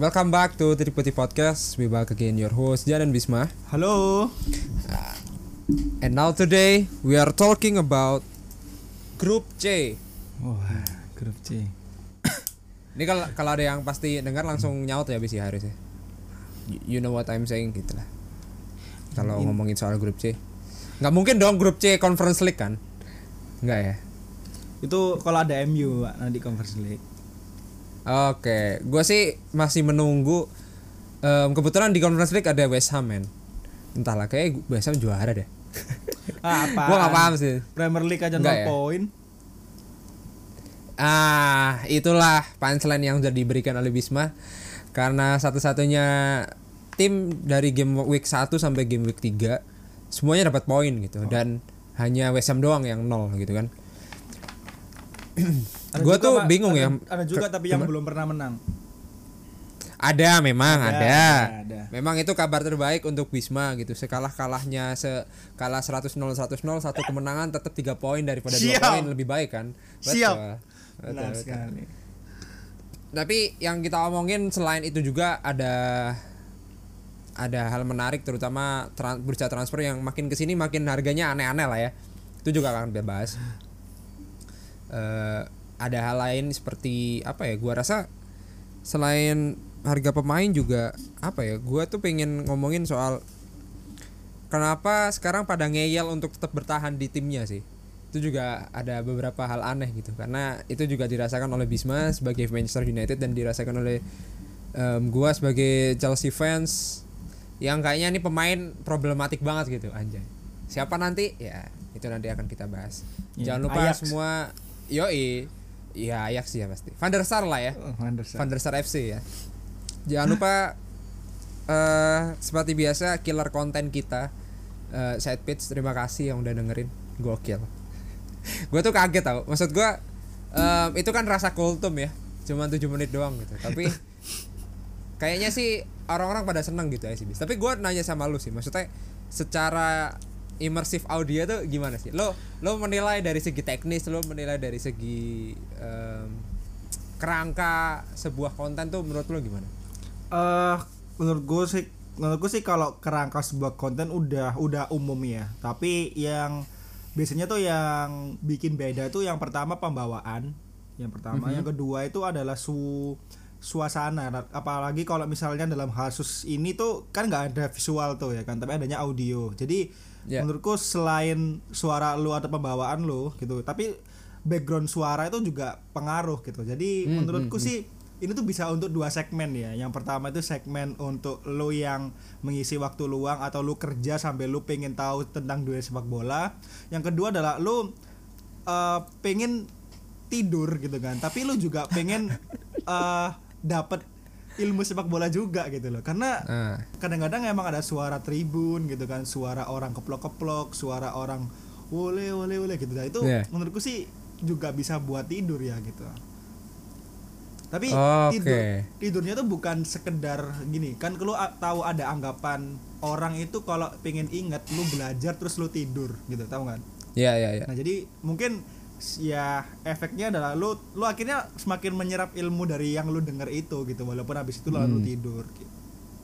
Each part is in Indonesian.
welcome back to Titik Putih Podcast. We back again your host Jan and Bisma. Halo. And now today we are talking about Group C. Wah, grup C. Ini kalau kalau ada yang pasti dengar langsung nyaut ya bis ya harusnya. You- You know what I'm saying gitu lah. Kalau ngomongin soal grup C. nggak mungkin dong grup C Conference League kan? Nggak ya? Itu kalau ada MU Pak, nanti Conference League. Oke, gua sih masih menunggu. Em, kebetulan di Conference League ada West Ham men. Entahlah, kayak West Ham juara deh. Apa? gua nggak paham sih. Premier League aja Enggak 0 ya? poin. Ah, itulah punchline yang sudah diberikan oleh Bisma karena satu-satunya tim dari game week 1 sampai game week 3 semuanya dapat poin gitu dan hanya West Ham doang yang nol gitu kan. Ada Gua tuh bingung ada- ya. Ada juga Ke- tapi yang belum pernah menang. Ada memang Ada, ada. ada, ada. Memang itu kabar terbaik untuk Bisma gitu. Sekalah-kalahnya sekalah 100-0 100 satu kemenangan tetap 3 poin daripada 2 Siap. poin lebih baik kan. Siap. Betul, Benar betul. sekali. Tapi yang kita omongin selain itu juga ada ada hal menarik terutama tran- bursa transfer yang makin ke sini makin harganya aneh-aneh lah ya. Itu juga akan kita bahas. Eh, ada hal lain seperti apa ya? Gua rasa selain harga pemain juga apa ya? Gua tuh pengen ngomongin soal kenapa sekarang pada ngeyel untuk tetap bertahan di timnya sih itu juga ada beberapa hal aneh gitu karena itu juga dirasakan oleh Bisma sebagai Manchester United dan dirasakan oleh em, gua sebagai Chelsea fans yang kayaknya ini pemain problematik banget gitu anjay siapa nanti ya itu nanti akan kita bahas Ya, jangan lupa Ajax. semua yoi ya Ajax ya pasti Van der Sar lah ya Oh, Anderson. Van der Sar FC ya. Jangan lupa eh seperti biasa killer konten kita eh side pitch terima kasih yang udah dengerin gokil. gue tuh kaget tau. Maksud gue em, itu kan rasa kultum ya. Cuma 7 menit doang gitu. Tapi kayaknya sih orang-orang pada seneng gitu ya sih. Tapi gue nanya sama lu sih. Maksudnya secara immersive audio tuh gimana sih? Lo lo menilai dari segi teknis, lo menilai dari segi em, kerangka sebuah konten tuh menurut lo gimana? Eh, menurut gue sih menurut gue sih kalau kerangka sebuah konten udah udah umum ya. Tapi yang biasanya tuh yang bikin beda tuh yang pertama pembawaan, yang pertama, yang kedua itu adalah su suasana. Apalagi kalau misalnya dalam kasus ini tuh kan nggak ada visual tuh ya kan tapi adanya audio. Jadi Ya. menurutku selain suara lu atau pembawaan lu gitu tapi background suara itu juga pengaruh gitu. Jadi Hmm, menurutku sih ini tuh bisa untuk dua segmen ya. Yang pertama itu segmen untuk lu yang mengisi waktu luang atau lu kerja sambil lu pengen tahu tentang dunia sepak bola. Yang kedua adalah lu eh, pengen tidur gitu kan tapi lu juga pengen eh dapat ilmu sepak bola juga gitu loh karena Ah, kadang-kadang emang ada suara tribun gitu kan suara orang keplok-keplok suara orang wole wole wole gitu nah itu Iya. menurutku sih juga bisa buat tidur ya gitu tapi Oke. tidur tidurnya tuh bukan sekedar gini kan lu a- tahu ada anggapan orang itu kalau pengen inget lu belajar terus lu tidur gitu tahu kan ya ya ya. Nah, jadi mungkin ya efeknya adalah lu lu akhirnya semakin menyerap ilmu dari yang lu denger itu gitu walaupun habis itu lalu lu tidur gitu.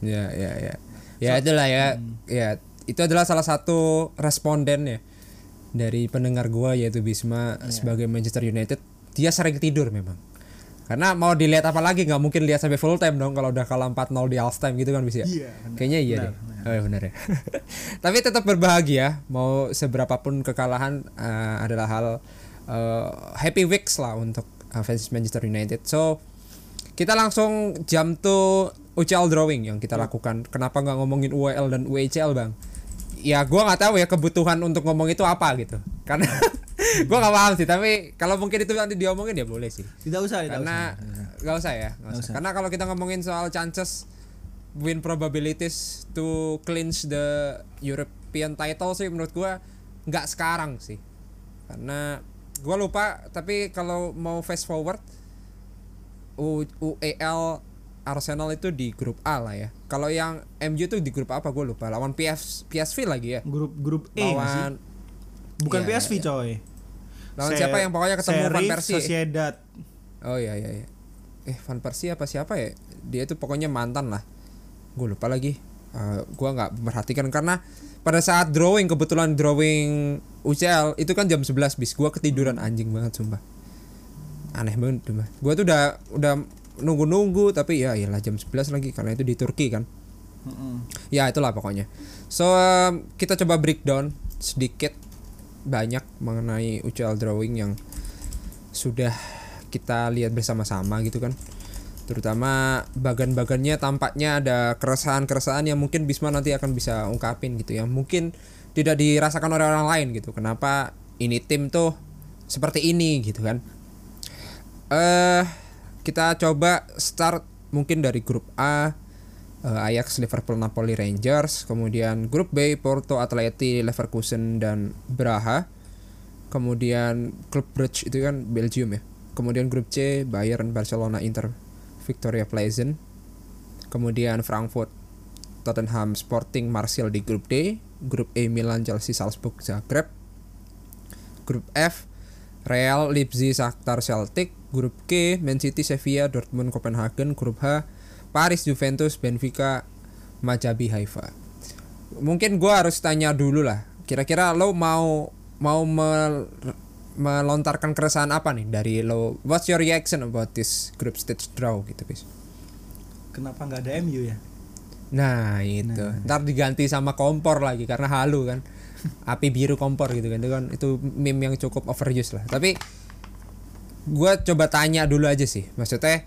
Ya ya ya. Ya itulah ya. Ya itu adalah salah satu responden ya dari pendengar gua yaitu Bisma sebagai Manchester United. Dia sering tidur memang. Karena mau dilihat apa lagi nggak mungkin lihat sampai full time dong kalau udah kalah 4-0 di half time gitu kan bisa. Iya, benar. Kayaknya iya deh. Oh, iya, benar ya. Tapi tetap berbahagia mau seberapapun kekalahan eh, adalah hal eh, happy weeks lah untuk eh, fans Manchester United. So kita langsung jump to UCL drawing yang kita lakukan. Kenapa nggak ngomongin UEL dan UECL bang? Ya gua nggak tahu ya kebutuhan untuk ngomong itu apa gitu. Karena gua nggak paham sih. Tapi kalau mungkin itu nanti diomongin ya boleh sih. Tidak usah, tidak Karena usah. nggak usah ya, nggak usah. Karena kalau kita ngomongin soal chances win probabilities to clinch the European title sih menurut gua nggak sekarang sih. Karena gua lupa tapi kalau mau fast forward U- UEL Arsenal itu di grup A lah ya. Kalau yang MU tuh di grup apa gue lupa. Lawan PF, PSV lagi ya. Grup grup E? Lawan Bukan Iya, PSV iya. coy. lawan Se- siapa yang pokoknya ketemu Van Persie. Sociedad. Oh iya iya iya. eh Van Persie apa siapa ya dia itu pokoknya mantan lah gue lupa lagi uh, gue nggak memperhatikan karena pada saat drawing kebetulan drawing UCL itu kan jam 11 bis. Gue ketiduran anjing banget sumpah. Aneh banget sumpah. Gue tuh udah udah nunggu-nunggu tapi ya iyalah jam 11 lagi karena itu di Turki kan. Ya itulah pokoknya. So um, kita coba breakdown sedikit banyak mengenai UCL drawing yang sudah kita lihat bersama-sama gitu kan. Terutama bagan-bagannya tampaknya ada keresahan-keresahan yang mungkin Bisma nanti akan bisa ungkapin gitu ya. Mungkin tidak dirasakan oleh orang lain gitu kenapa ini tim tuh seperti ini gitu kan eh kita coba start mungkin dari grup A eh, Ajax, Liverpool, Napoli, Rangers, kemudian grup B Porto, Atleti, Leverkusen dan Braha. Kemudian klub Brugge itu kan Belgium ya. Kemudian grup C Bayern, Barcelona, Inter, Victoria Pleasant. Kemudian Frankfurt, Tottenham, Sporting, Marseille di grup D. Grup E Milan, Chelsea, Salzburg, Zagreb. Grup F Real, Leipzig, Shakhtar, Celtic. Grup K Man City, Sevilla, Dortmund, Copenhagen. Grup H Paris, Juventus, Benfica, Maccabi Haifa. Mungkin gua harus tanya dulu lah. Kira-kira lo mau mau mel- melontarkan keresahan apa nih dari lo? What's your reaction about this group stage draw gitu, bis? Kenapa nggak ada MU ya? Nah itu, ntar diganti sama kompor lagi karena halu kan, api biru kompor gitu kan, itu kan itu meme yang cukup overuse lah. Tapi gua coba tanya dulu aja sih, maksudnya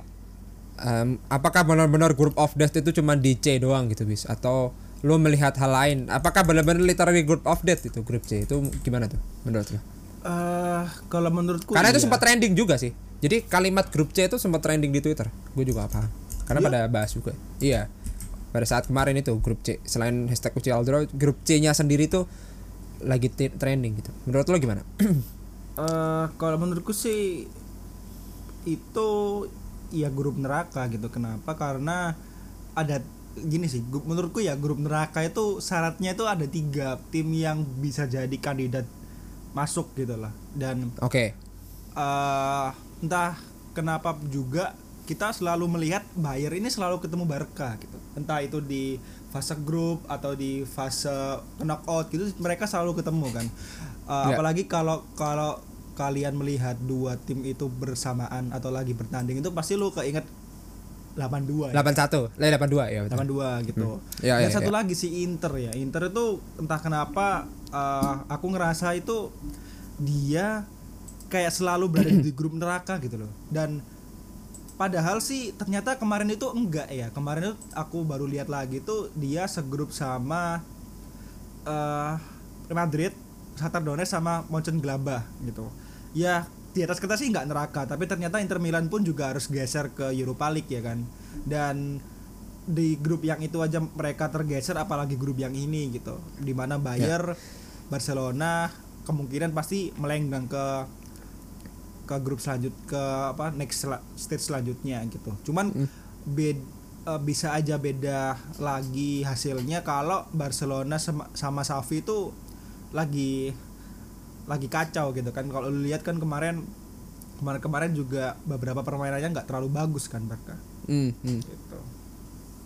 em, apakah benar-benar group of death itu cuma di C doang gitu bis? Atau lo melihat hal lain? Apakah benar-benar literally group of death itu grup C itu gimana tuh menurut lo? Eh, kalau menurutku Karena itu iya. sempat trending juga sih. Jadi kalimat grup C itu sempat trending di Twitter. Gue juga paham. Karena Iya? pada bahas juga. Iya. Pada saat kemarin itu grup C selain hashtag UCL Draw, grup C-nya sendiri tuh lagi trending gitu. Menurut lo gimana? Eh, kalau menurutku sih itu ya grup neraka gitu. Kenapa? Karena ada gini sih. grup- Menurutku ya grup neraka itu syaratnya itu ada tiga tim yang bisa jadi kandidat masuk gitu lah. Dan Oke. eh entah kenapa juga kita selalu melihat Bayer ini selalu ketemu Barca gitu. Entah itu di fase grup atau di fase knockout gitu mereka selalu ketemu kan. Eh, Ya. Apalagi kalau kalau kalian melihat dua tim itu bersamaan atau lagi bertanding itu pasti lu keinget 82 ya. 81, lah 82 ya betul. 82 gitu. Ya, Dan ya, satu ya. lagi si Inter ya. Inter itu entah kenapa eh, aku ngerasa itu dia kayak selalu berada di grup neraka gitu loh. Dan padahal sih ternyata kemarin itu enggak ya. Kemarin itu aku baru lihat lagi tuh dia segrup sama Real Madrid, Shakhtar Donetsk sama Mönchengladbach gitu. Ya di atas kertas sih nggak neraka, tapi ternyata Inter Milan pun juga harus geser ke Europa League ya kan. Dan di grup yang itu aja mereka tergeser apalagi grup yang ini gitu. Di mana Bayer, Barcelona kemungkinan pasti melenggang ke ke grup selanjut ke apa next sela- stage selanjutnya gitu. Cuman bed, eh, bisa aja beda lagi hasilnya kalau Barcelona sama, sama Xavi itu lagi lagi kacau gitu kan. Kalau lu lihat kan kemarin kemarin-kemarin juga beberapa permainannya nggak terlalu bagus kan Barca. Hmm, hmm. Gitu.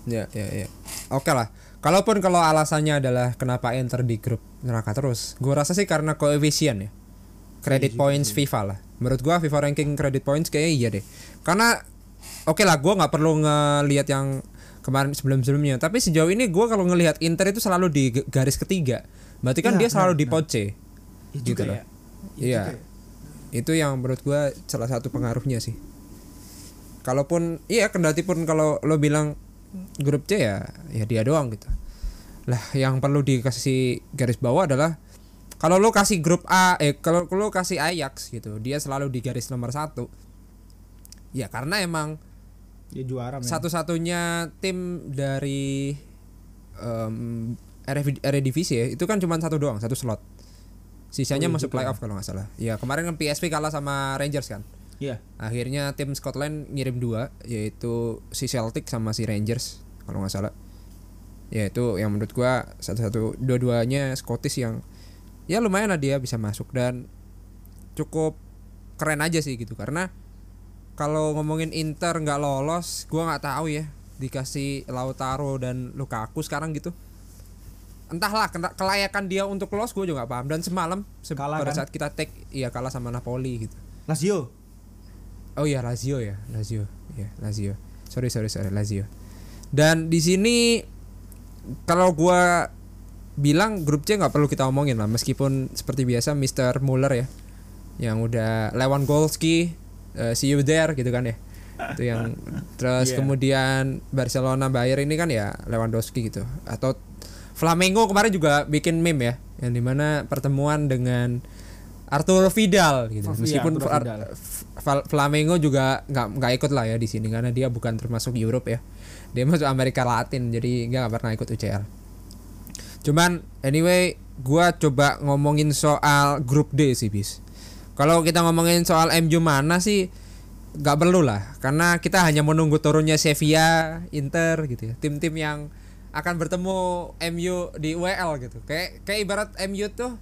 Ya, ya, ya. Oke lah. Kalaupun kalau alasannya adalah kenapa enter di grup neraka terus, gue rasa sih karena koefisien ya. Credit points FIFA lah. Menurut gua FIFA ranking credit points kayaknya iya deh. Karena oke lah, gua nggak perlu ngelihat yang kemarin sebelum-sebelumnya. Tapi sejauh ini gua kalau ngelihat Inter itu selalu di garis ketiga. Berarti kan Iya, dia selalu benar, di pot C. Ya Gitu juga loh. ya. Ya Iya. juga ya. Itu yang menurut gua salah satu pengaruhnya sih. Kalaupun iya kendati pun kalau lo bilang grup C ya ya dia doang gitu. Lah yang perlu dikasih garis bawah adalah kalau lo kasih grup A eh kalau lo kasih Ajax gitu, dia selalu di garis nomor satu. Ya karena emang Ya juara men. satu-satunya tim dari RF Eredivisie ya, itu kan cuma satu doang, satu slot. Sisanya Oh, iya masuk juga playoff kalau nggak salah. Ya kemarin kan PSV kalah sama Rangers kan. Iya. Akhirnya tim Scotland ngirim dua, yaitu si Celtic sama si Rangers kalau nggak salah. Ya itu yang menurut gua satu-satu dua-duanya Scottish yang ya lumayan lah dia bisa masuk dan cukup keren aja sih gitu karena kalau ngomongin Inter nggak lolos, gua nggak tahu ya dikasih Lautaro dan Lukaku sekarang gitu. Entahlah kelayakan dia untuk lolos gue juga nggak paham dan semalam se- Kalah pada kan? saat kita take iya kalah sama Napoli gitu. Lazio Oh iya Lazio ya, Lazio. Ya, Lazio. Sorry sorry sorry Lazio. Dan di sini kalau gua bilang grup C nggak perlu kita omongin lah meskipun seperti biasa Mr. Muller ya yang udah Lewandowski eh, see you there gitu kan ya. Itu yang terus Iya. kemudian Barcelona Bayern ini kan ya Lewandowski gitu atau Flamengo kemarin juga bikin meme ya yang di mana pertemuan dengan Arturo Vidal gitu Oh, iya, meskipun Ar- Vidal. Flamengo juga nggak nggak ikut lah ya di sini karena dia bukan termasuk Europe ya dia masuk Amerika Latin jadi nggak pernah ikut UCL cuman anyway gua coba ngomongin soal grup D sih bis. Kalau kita ngomongin soal MU mana sih nggak perlu lah. Karena kita hanya menunggu turunnya Sevilla Inter gitu ya. Tim-tim yang akan bertemu MU di UEL gitu. Kayak kayak ibarat MU tuh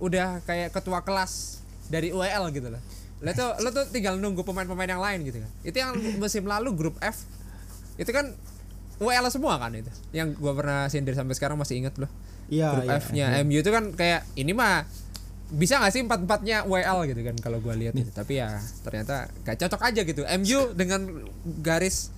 udah kayak ketua kelas dari UEL gitu loh. Lo tuh lo tuh tinggal nunggu pemain-pemain yang lain gitu kan. Itu yang musim lalu grup F. Itu kan UEL semua kan itu. Yang gua pernah sindir sampai sekarang masih inget loh. Iya grup iya, F-nya MU itu kan kayak ini mah bisa gak sih empat empatnya UEL gitu kan kalau gua lihat itu. Tapi ya ternyata gak cocok aja gitu. MU dengan garis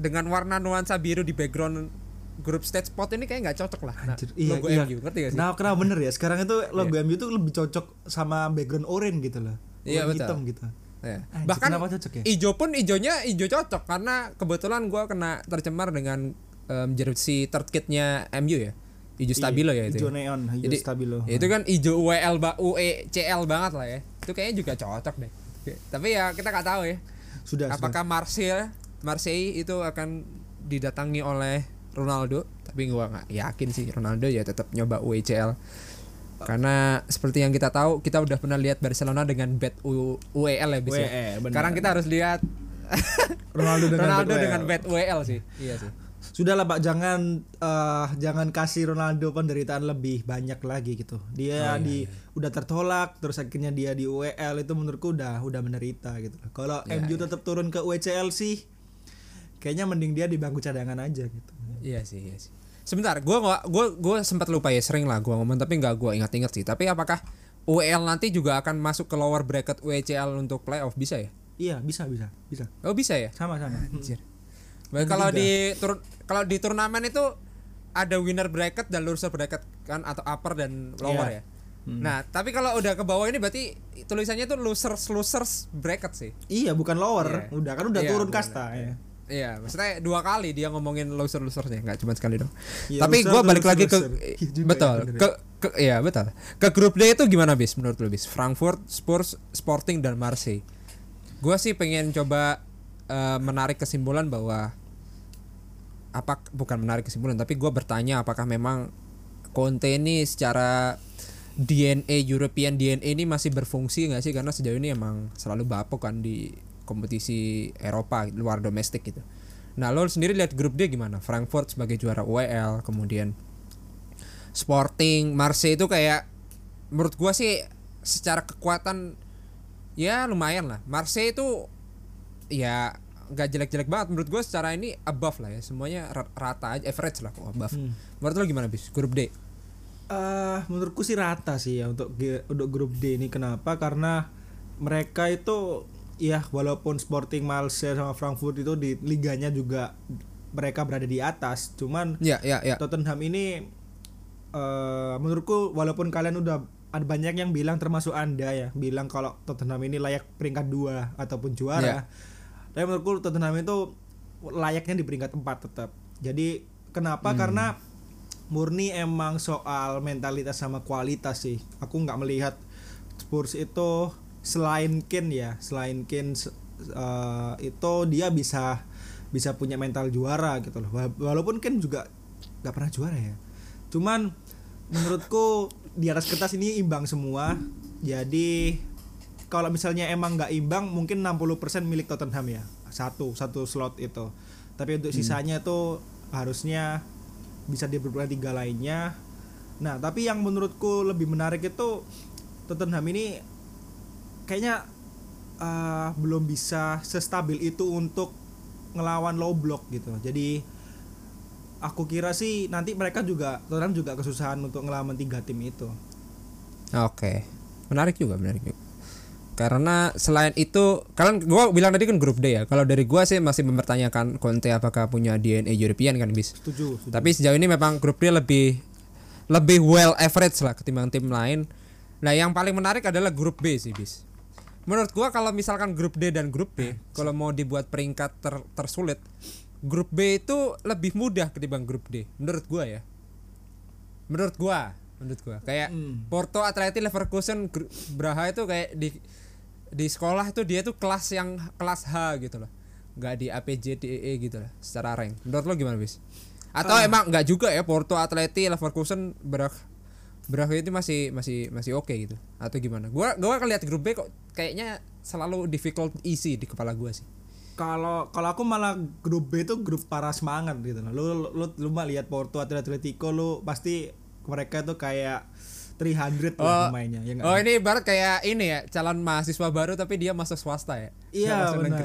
dengan warna nuansa biru di background grup stage spot ini kayak nggak cocok lah. Nah, Anjir, iya, logo iya. MU ngerti gak sih? Nah, kenapa bener ya? Sekarang itu logo MU tuh lebih cocok sama background oranye gitu loh. Iya, betul. hitam gitu. Ya. Anjir, Bahkan cocok ya? ijo pun ijonya ijo cocok karena kebetulan gua kena tercemar dengan em, jersey third kitnya MU ya. Ijo stabilo ya itu. Hijau ya. neon, hijau Jadi, stabilo. ya itu kan ijo UEL ba UECL banget lah ya. Itu kayaknya juga cocok deh. Oke, Tapi ya kita nggak tahu ya. sudah, sudah. Apakah Marseille Marseille itu akan didatangi oleh Ronaldo? Tapi gua nggak yakin sih Ronaldo ya tetap nyoba UECL. Karena seperti yang kita tahu, kita udah pernah lihat Barcelona dengan bet U- UEL ya, bis ya. Benar. Sekarang kita harus lihat Ronaldo dengan Ronaldo bet dengan UEL. bet UEL sih. Iya sih. Sudahlah Pak, jangan eh, jangan kasih Ronaldo penderitaan lebih banyak lagi gitu. Oh, Dia iya, di udah tertolak, terus akhirnya dia di UEL itu menurutku udah udah menderita gitu. Kalau Iya, MU tetap turun ke UCL sih, kayaknya mending dia di bangku cadangan aja gitu. Iya sih, iya sih. Sebentar, gua nggak gua gua sempat lupa ya sering lah gua ngomong tapi nggak gua ingat-ingat sih. Tapi apakah UEL nanti juga akan masuk ke lower bracket UECL untuk playoff bisa ya? Iya, bisa bisa, bisa. Oh bisa ya? Sama sama. Anjir. Baik, kalau di tur kalau di turnamen itu ada winner bracket dan loser bracket kan atau upper dan lower Iya. ya. Nah, tapi kalau udah ke bawah ini berarti tulisannya tuh losers losers bracket sih. Iya, bukan lower. Iya. Udah kan udah Iya, turun kasta ya. Iya, maksudnya dua kali dia ngomongin loser losersnya, nggak cuma sekali dong. Iya, Tapi tuh balik lagi ke loser. Iya juga betul ya, ke ke iya betul. Ke grup D itu gimana bis menurut lu bis? Frankfurt, Spurs, Sporting dan Marseille. Gua sih pengen coba eh, menarik kesimpulan bahwa apa bukan menarik kesimpulan tapi gua bertanya apakah memang Conte ini secara DNA European DNA ini masih berfungsi nggak sih karena sejauh ini emang selalu bapuk kan di kompetisi Eropa luar domestik gitu. Nah lo sendiri lihat grup D gimana? Frankfurt sebagai juara UEL kemudian Sporting Marseille itu kayak menurut gua sih secara kekuatan ya lumayan lah. Marseille itu ya nggak jelek-jelek banget menurut gua secara ini above lah ya semuanya ra- rata aja average lah kok above. Hmm. Menurut lo gimana bis grup D? Eh, menurutku sih rata sih ya untuk untuk grup D ini kenapa? Karena mereka itu ya walaupun Sporting Marseille sama Frankfurt itu di liganya juga mereka berada di atas, cuman Ya ya ya. Tottenham ini eh menurutku walaupun kalian udah ada banyak yang bilang termasuk Anda ya, bilang kalau Tottenham ini layak peringkat dua ataupun juara. Iya. Tapi menurutku Tottenham itu layaknya di peringkat 4 tetap. Jadi kenapa? Karena murni emang soal mentalitas sama kualitas sih. Aku nggak melihat Spurs itu selain Kane ya, selain Kane se- eh, itu dia bisa bisa punya mental juara gitu loh. Wa- Walaupun Kane juga nggak pernah juara ya. Cuman menurutku di atas kertas ini imbang semua. Jadi kalau misalnya emang nggak imbang mungkin 60% milik Tottenham ya. Satu satu slot itu. Tapi untuk sisanya itu harusnya bisa diberbeda tiga lainnya. Nah, tapi yang menurutku lebih menarik itu Tottenham ini kayaknya uh, belum bisa sestabil itu untuk ngelawan low block gitu. Jadi aku kira sih nanti mereka juga Tottenham juga kesusahan untuk ngelawan tiga tim itu. Oke. Menarik juga, menarik juga. Karena selain itu, kalian gua bilang tadi kan grup D ya. Kalau dari gua sih masih mempertanyakan Conte apakah punya DNA European kan bis. Setuju. setuju. Tapi sejauh ini memang grup D lebih lebih well average lah ketimbang tim lain. Nah, yang paling menarik adalah grup B sih, bis. Menurut gua kalau misalkan grup D dan grup B, kalau mau dibuat peringkat ter- tersulit, grup B itu lebih mudah ketimbang grup D. Menurut gua ya. Menurut gua, menurut gua. Kayak Hmm. Porto, Atleti, Leverkusen, Braha itu kayak di di sekolah tuh dia tuh kelas yang kelas H gitu loh. Nggak di APJ, DEE gitu lah secara rank. Menurut lo gimana, bis? Atau Ah. emang nggak juga ya Porto, Atleti, Leverkusen, Braha Braha itu masih masih masih oke gitu atau gimana? Gua gua ngeliat grup B kok kayaknya selalu difficult easy di kepala gua sih. Kalau kalau aku malah grup B itu grup para semangat gitu loh. Lu lu lu mah lihat Porto Atletico lu pasti mereka tuh kayak 300 lah pemainnya ya oh ini barat kayak ini ya calon mahasiswa baru tapi dia masuk swasta ya? Iya benar.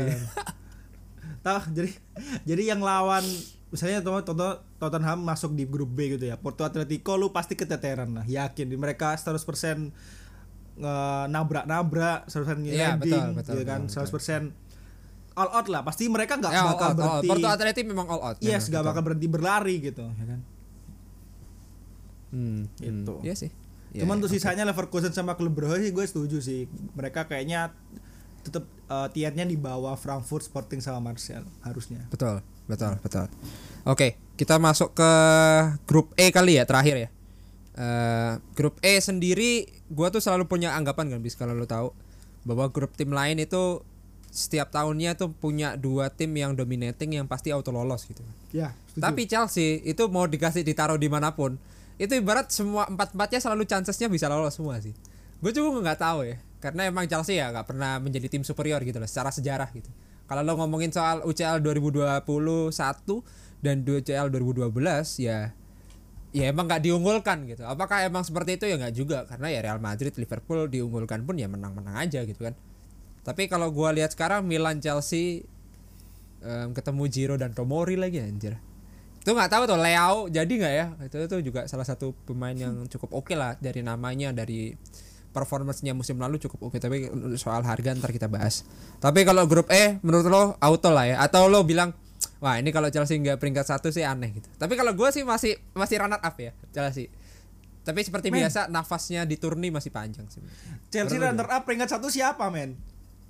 Tahu jadi jadi yang lawan misalnya Tot- Tottenham masuk di grup B gitu ya. Porto Atletico lu pasti keteteran lah, yakin di mereka 100% nge- nabrak-nabrak, 100% landing betul, betul, gitu kan, betul, 100% all out lah. Pasti mereka nggak Ya, bakal out, berhenti. Porto Atleti memang all out. Yes, memang, gak betul. bakal berhenti berlari gitu, ya kan. Hmm, Gitu. hmm. Iya sih. Iya, Cuman iya, untuk oke. sisanya Leverkusen sama klub Brugge sih gue setuju sih. Mereka kayaknya tetap uh, tiarnya di bawah Frankfurt, Sporting sama Marseille harusnya. Betul, betul, betul. Oke, kita masuk ke grup E kali ya terakhir ya. Eh, grup E sendiri gua tuh selalu punya anggapan kan bis kalau lo tahu bahwa grup tim lain itu setiap tahunnya tuh punya dua tim yang dominating yang pasti auto lolos gitu. Ya, setuju. Tapi Chelsea itu mau dikasih ditaruh di mana pun itu ibarat semua empat empatnya selalu chancesnya bisa lolos semua sih. Gue juga nggak tahu ya karena emang Chelsea ya nggak pernah menjadi tim superior gitu loh secara sejarah gitu. Kalau lo ngomongin soal UCL 2021 dan UCL 2012 ya ya emang nggak diunggulkan gitu. Apakah emang seperti itu ya nggak juga karena ya Real Madrid, Liverpool diunggulkan pun ya menang-menang aja gitu kan. Tapi kalau gua lihat sekarang Milan, Chelsea em, ketemu Giro dan Tomori lagi anjir. Itu nggak tahu tuh Leao jadi nggak ya? Itu itu juga salah satu pemain yang cukup oke lah dari namanya dari performance-nya musim lalu cukup oke tapi soal harga ntar kita bahas. Tapi kalau grup E menurut lo auto lah ya atau lo bilang wah ini kalau Chelsea nggak peringkat satu sih aneh gitu. Tapi kalau gue sih masih masih runner up ya Chelsea. Tapi seperti Men. biasa nafasnya di turni masih panjang sih. Chelsea Baru runner up peringkat satu siapa men?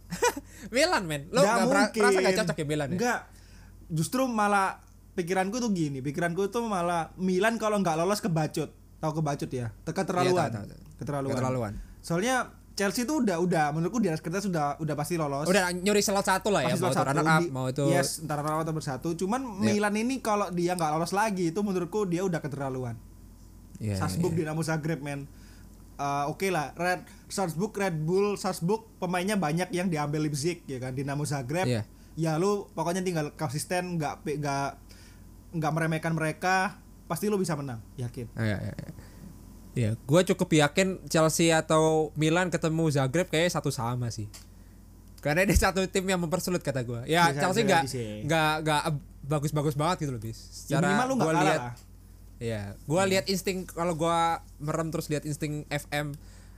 Milan men, lo Nggak nggak merasa nggak cocok ya Milan ya? Enggak. Justru malah pikiranku tuh gini, pikiranku tuh malah Milan kalau nggak lolos kebacut, tahu kebacut ya? Keterlaluan. Iya, tahu, tahu, tahu. Keterlaluan. Keterlaluan. Soalnya Chelsea tuh udah udah menurutku di atas kertas sudah udah pasti lolos. Udah nyuri slot satu lah ya, Pasti mau itu satu. runner up, mau itu Yes, antara runner up atau bersatu. Cuman Milan ini kalau dia nggak lolos lagi itu menurutku dia udah keterlaluan. Iya, Salzburg iya. Dinamo Zagreb men. Uh, Oke lah, Red Salzburg, Red Bull, Salzburg pemainnya banyak yang diambil Leipzig ya kan, Dinamo Zagreb. Iya. Ya lu pokoknya tinggal konsisten, nggak nggak nggak meremehkan mereka, pasti lu bisa menang, yakin. Iya, iya, iya. Iya, gue cukup yakin Chelsea atau Milan ketemu Zagreb kayaknya satu sama sih. Karena ini satu tim yang mempersulit kata gue. Ya Bisa Chelsea jadi nggak nggak nggak bagus-bagus banget gitu loh bis. Ya nggak gua kalah lihat. Iya, gue lihat insting kalau gue merem terus lihat insting FM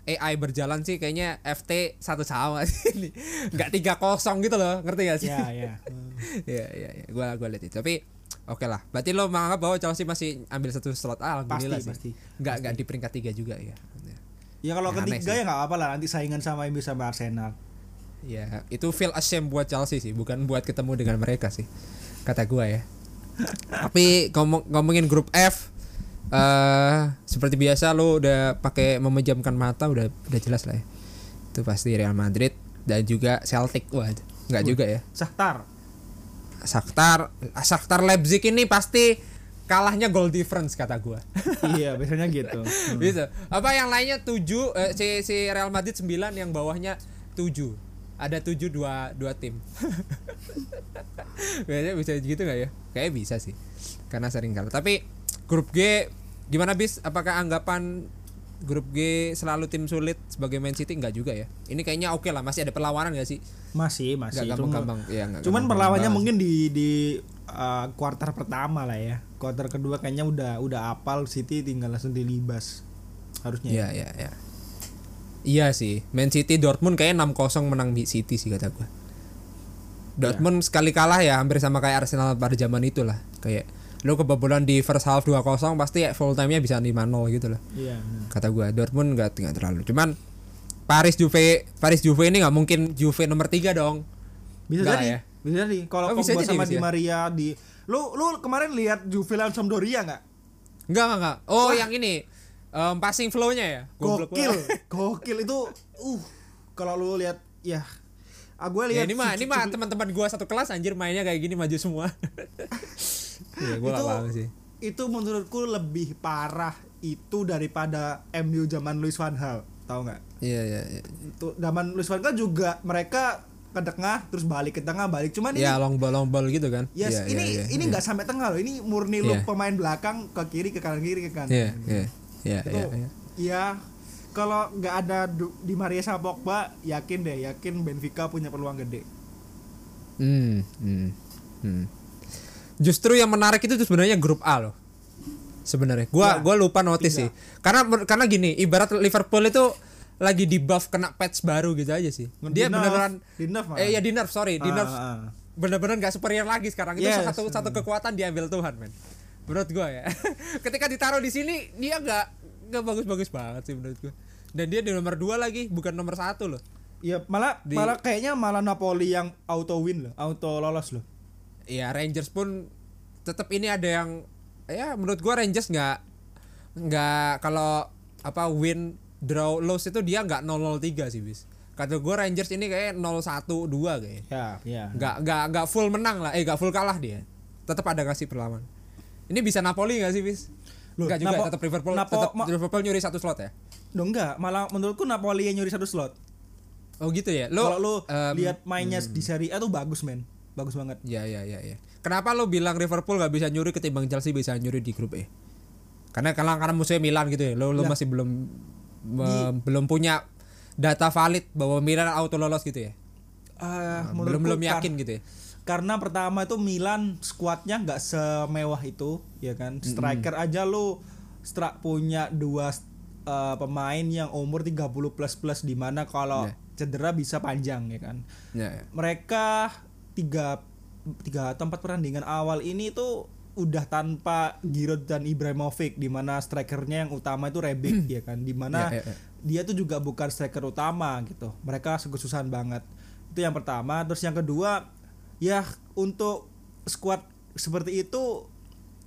AI berjalan sih kayaknya FT satu sama sih ini. Nggak tiga kosong gitu loh, ngerti gak sih? Ya, ya. Iya iya iya, gua gua lihat itu. Tapi oke lah. Berarti lo menganggap bahwa Chelsea masih ambil satu slot A, alhamdulillah Pasti, sih. pasti. Enggak enggak di peringkat tiga juga ya. Ya kalau Ya, aneh ketiga ya nggak apa lah nanti saingan sama MU sama Arsenal. Ya, itu feel ashamed buat Chelsea sih, bukan buat ketemu dengan mereka sih. Kata gua ya. Tapi ngomong ngomongin grup F eh seperti biasa lo udah pakai memejamkan mata udah udah jelas lah ya. Itu pasti Real Madrid dan juga Celtic. Wah, enggak juga ya. Shakhtar. Shakhtar Shakhtar Leipzig ini pasti kalahnya goal difference kata gua. iya, biasanya gitu. Hmm. Bisa. Apa yang lainnya 7 eh, si si Real Madrid 9 yang bawahnya 7. Ada 7 dua dua tim. Biasanya bisa gitu nggak ya? Kayaknya bisa sih. Karena sering kalah. Tapi grup G gimana bis? Apakah anggapan grup G selalu tim sulit sebagai Man City enggak juga ya. Ini kayaknya oke lah, masih ada perlawanan gak sih? Masih, masih. Cuma- gampang-gampang. Ya, enggak Cuman gampang perlawannya mungkin di di uh, kuarter pertama lah ya. Kuarter kedua kayaknya udah udah apal City tinggal langsung dilibas. Harusnya. Iya, iya, iya. Iya sih, Man City Dortmund kayaknya 6-0 menang di City sih kata gua. Dortmund sekali kalah ya hampir sama kayak Arsenal pada zaman itu lah. Kayak lu kebobolan di first half 2-0 pasti ya full time-nya bisa 5-0 gitu loh. Iya. benar. Kata gua Dortmund enggak enggak terlalu. Cuman Paris Juve Paris Juve ini nggak mungkin Juve nomor 3 dong. Bisa Enggak jadi. ya? Bisa jadi. Kalau Oh, Pogba sama bisa. Di Maria di lu lu kemarin lihat Juve lawan Sampdoria nggak? Enggak, enggak. Oh, yang ini em, passing flow-nya ya. Gokil. Gokil itu uh kalau lu lihat ya ah gue Ya, lihat ini mah ini mah teman-teman gua satu kelas anjir mainnya kayak gini maju semua. Gua itu gak paham sih. itu menurutku lebih parah itu daripada MU zaman Luis van Gaal tahu nggak Iya, iya, iya. itu zaman Luis van Gaal juga mereka ke tengah terus balik ke tengah balik cuman ini Ya long ball long ball gitu kan. yes Iya, ini iya, iya, ini iya. nggak sampai tengah loh ini murni lu Iya. pemain belakang ke kiri ke kanan kiri ke kanan Iya, iya. Iya, iya, ya kalau nggak ada di Maria sama Pogba yakin deh yakin Benfica punya peluang gede Hmm, hmm, hmm. Justru yang menarik itu sebenarnya grup A loh. Sebenarnya, gua Ya, gua lupa notice sih. Karena karena gini, ibarat Liverpool itu lagi di buff kena patch baru gitu aja sih. Dia Di beneran di nerf malah. eh ya di nerf, sorry, di Ah, nerf. ah, ah. Bener-bener gak superior lagi sekarang. Itu Yes. satu satu kekuatan diambil Tuhan, men. Menurut gua ya. Ketika ditaruh di sini dia nggak nggak bagus-bagus banget sih menurut gua. Dan dia di nomor 2 lagi, bukan nomor satu loh. Ya malah Di- malah kayaknya malah Napoli yang auto win loh, auto lolos loh. ya Rangers pun tetap ini ada yang ya menurut gua Rangers nggak nggak kalau apa win draw lose itu dia nggak 003 sih bis kata gua Rangers ini kayak 012 kayak Ya, ya. nggak nggak nggak full menang lah eh nggak full kalah dia tetap ada kasih perlawan ini bisa Napoli nggak sih bis Loh, nggak juga Napo- tetap Liverpool Napo- tetap Liverpool nyuri satu slot ya Duh, enggak, malah menurutku Napoli yang nyuri satu slot. oh gitu ya lo Kalau lu em, lihat mainnya di Serie A tuh bagus, men. Bagus banget. Ya ya ya ya. Kenapa lo bilang Liverpool gak bisa nyuri ketimbang Chelsea bisa nyuri di grup E? Karena karena karena musuhnya Milan gitu ya. Lo lo Lah. masih belum me- belum punya data valid bahwa Milan auto lolos gitu ya. Ah, belum menurutku belum kar- yakin gitu ya. Karena pertama itu Milan skuadnya nggak semewah itu, ya kan. Striker aja lu stra punya dua eh, pemain yang umur 30 plus plus di mana kalau Ya. cedera bisa panjang ya kan. Ya, ya. mereka tiga tiga atau empat pertandingan awal ini tuh udah tanpa Giroud dan Ibrahimovic di mana strikernya yang utama itu Rebic ya kan di mana Ya, ya, ya. dia tuh juga bukan striker utama gitu mereka kesusahan banget itu yang pertama terus yang kedua ya untuk squad seperti itu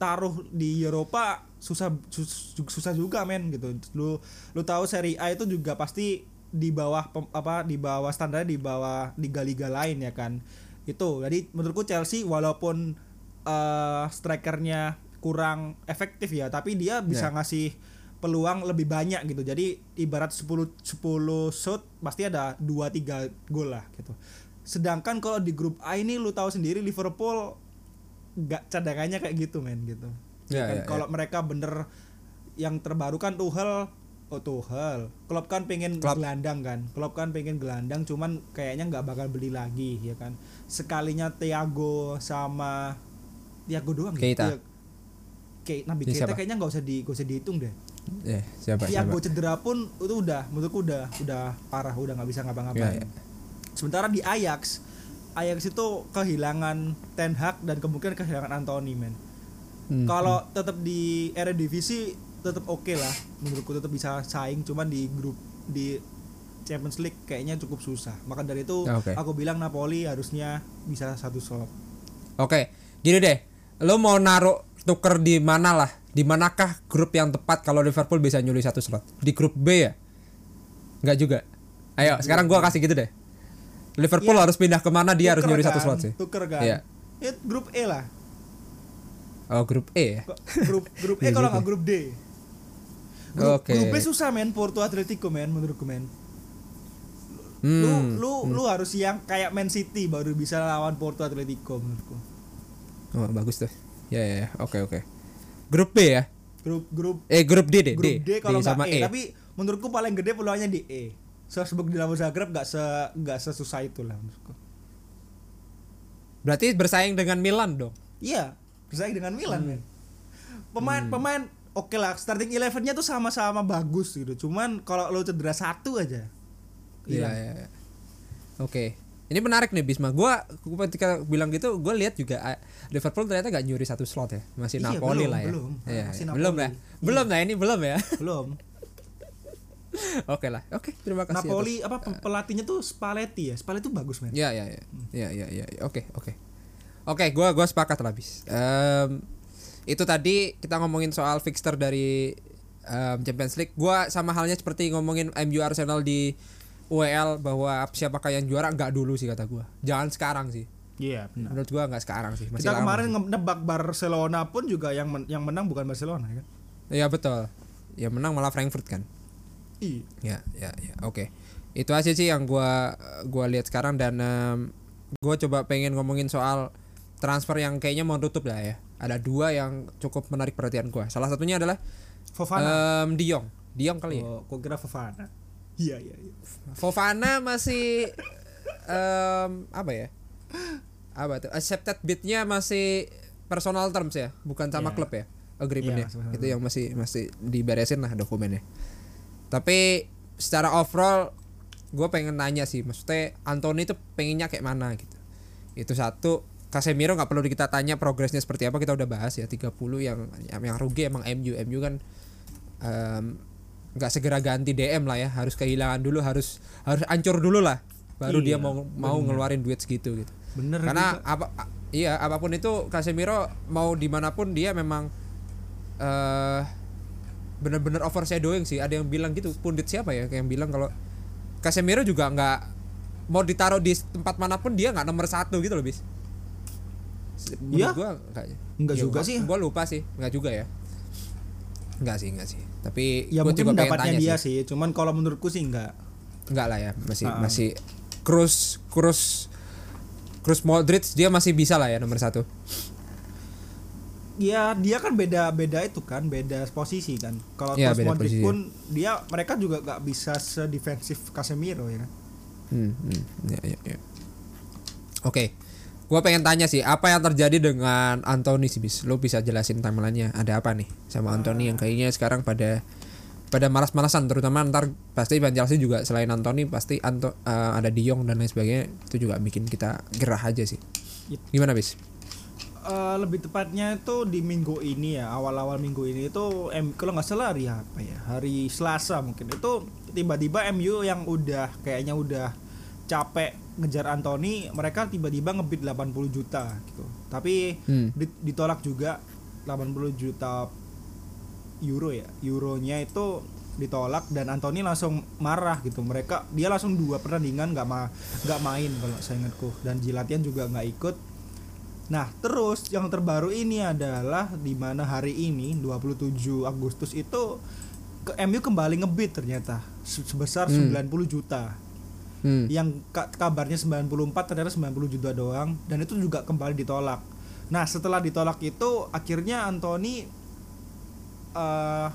taruh di Eropa susah sus- susah juga men gitu. Lu lu tahu Serie A itu juga pasti di bawah pem- apa di bawah standar di bawah liga-liga lain ya kan? Itu. Jadi menurutku Chelsea walaupun eh, strikernya kurang efektif ya tapi dia bisa Ya. ngasih peluang lebih banyak gitu. Jadi ibarat 10 10 shot pasti ada 2 3 gol lah gitu. Sedangkan kalau di grup A ini lu tahu sendiri Liverpool nggak cadangannya kayak gitu men gitu Ya, kan? ya, kalau mereka bener yang terbaru kan Tuchel oh Tuchel Klopp kan pengen Klopp. gelandang kan Klopp kan pengen gelandang cuman kayaknya nggak bakal beli lagi ya kan sekalinya Thiago sama Thiago doang ya? Keita. Iya. Kayak Nabi Keita siapa? kayaknya nggak usah di nggak usah dihitung deh Eh, siapa Thiago siapa? cedera pun itu udah menurutku udah udah parah udah nggak bisa ngapa-ngapain Ya, ya. sementara di Ajax Ajax itu kehilangan Ten Hag dan kemungkinan kehilangan Anthony men Hmm, kalau tetap di Eredivisie tetap oke lah menurutku tetap bisa saing cuman di grup di Champions League kayaknya cukup susah maka dari itu Oke. aku bilang Napoli harusnya bisa satu slot Oke, gini deh. Lo mau naruh tuker di mana lah? Di manakah grup yang tepat kalau Liverpool bisa nyuri satu slot? Di grup B ya? Enggak juga. Ayo, sekarang gua kasih gitu deh. Liverpool Iya. harus pindah ke mana dia harus nyuri satu kan, slot sih. tuker kan. Ya, grup E lah Oh, grup E ya. Grup grup E Iya kalau nggak grup D grup, Oke. grup B susah men Porto Atletico men menurutku men Hmm. lu lu lu harus yang kayak Man City baru bisa lawan Porto Atletico menurutku Oh, bagus tuh. Ya ya, ya. oke oke. Grup B ya. grup grup Eh, grup D deh, grup D, kalau nggak E. E. tapi menurutku paling gede peluangnya di E. Salzburg Dinamo Zagreb gak se gak sesusah itu lah menurutku. Berarti bersaing dengan Milan dong. Iya, bersaing dengan Milan, Hmm. men. Pemain pemain oke lah, starting elevennya tuh sama-sama bagus gitu. Cuman kalau lo cedera satu aja. Iya, iya. iya. Oke. Ini menarik nih Bisma. Gua ketika bilang gitu, gue lihat juga ah, Liverpool ternyata gak nyuri satu slot ya. Masih Iya, Napoli belum, lah ya. belum. Iya, Masih iya. belum Napoli. ya. Belum lah ini belum ya. Belum. Oke lah. Oke, terima kasih. Napoli apa pe- pelatihnya tuh Spalletti ya. Spalletti tuh bagus, men. Ya ya ya. Ya ya ya. ya. Oke oke. Oke, gua gua sepakat lah bis. Em, itu tadi kita ngomongin soal fixture dari em, Champions League. Gua sama halnya seperti ngomongin MU Arsenal di UEL bahwa siapakah yang juara nggak dulu sih kata gua. Jangan sekarang sih. Iya, benar. Menurut gua nggak sekarang sih. Masih Kita kemarin sih. nebak Barcelona pun juga yang men- yang menang bukan Barcelona kan. Iya betul. Ya menang malah Frankfurt kan. Iya. Ya, ya, ya. Oke. Itu aja sih yang gua gua lihat sekarang dan em, gua coba pengen ngomongin soal transfer yang kayaknya mau tutup lah ya. Ada dua yang cukup menarik perhatian gua. Salah satunya adalah Fofana. em Diong. Diong kali ya. oh, kok kira Fofana. Iya, iya, iya. Fofana masih em apa ya? Apa tuh? Accepted bidnya masih personal terms ya, bukan sama Iya. klub ya. Agreementnya. Sama-sama. itu yang masih masih diberesin lah dokumennya. Tapi secara overall gue pengen nanya sih, maksudnya Anthony itu pengennya kayak mana gitu. Itu satu. Casemiro nggak perlu kita tanya progresnya seperti apa kita udah bahas ya 30 yang yang, yang rugi emang MU MU kan nggak segera ganti DM lah ya harus kehilangan dulu harus harus ancur dulu lah baru dia Iya, mau mau ngeluarin duit segitu gitu Bener karena juga. apa iya apa pun itu Casemiro mau di mana pun dia memang eh bener-bener overshadowing sih ada yang bilang gitu pundit siapa ya yang bilang kalau Casemiro juga nggak mau ditaruh di tempat mana pun dia nggak nomor satu gitu loh bis Iya? gua enggak Enggak juga sih. gua lupa sih nggak juga ya Enggak sih, enggak sih. Tapi Ya gua mungkin juga pengen pendapatnya tanya dia sih. sih. Cuman kalau menurutku sih enggak. Enggak lah ya, masih Ah. masih Cruz Cruz Cruz Modric dia masih bisa lah ya nomor satu. Ya dia kan beda beda itu kan beda posisi kan. Kalau Iya, beda Modric posisi. pun dia mereka juga gak bisa sedefensif Casemiro ya. Hmm, hmm, ya, ya, ya. Oke, gua pengen tanya sih apa yang terjadi dengan Anthony sih bis? Lo bisa jelasin timelinenya ada apa nih sama Anthony yang kayaknya sekarang pada pada malas-malasan terutama ntar pasti Van Chelsea juga selain Anthony pasti Anto, eh, ada De Jong dan lain sebagainya itu juga bikin kita gerah aja sih. Yep. Gimana bis? Eh, lebih tepatnya itu di minggu ini ya awal-awal minggu ini itu M, kalau nggak salah hari apa ya? Hari Selasa mungkin. Itu tiba-tiba MU yang udah kayaknya udah capek ngejar Anthony mereka tiba-tiba ngebid 80 juta gitu. Tapi Hmm. di- ditolak juga 80 juta euro ya. Euronya itu ditolak dan Anthony langsung marah gitu. Mereka dia langsung dua pertandingan nggak ma nggak main kalau saya ingatku. Dan di latihan juga nggak ikut nah terus yang terbaru ini adalah di mana hari ini 27 Agustus itu ke MU kembali ngebid ternyata se- sebesar Hmm. 90 juta Hmm. yang ka- kabarnya 94 ternyata 90 juta doang dan itu juga kembali ditolak. Nah, setelah ditolak itu akhirnya Anthony eh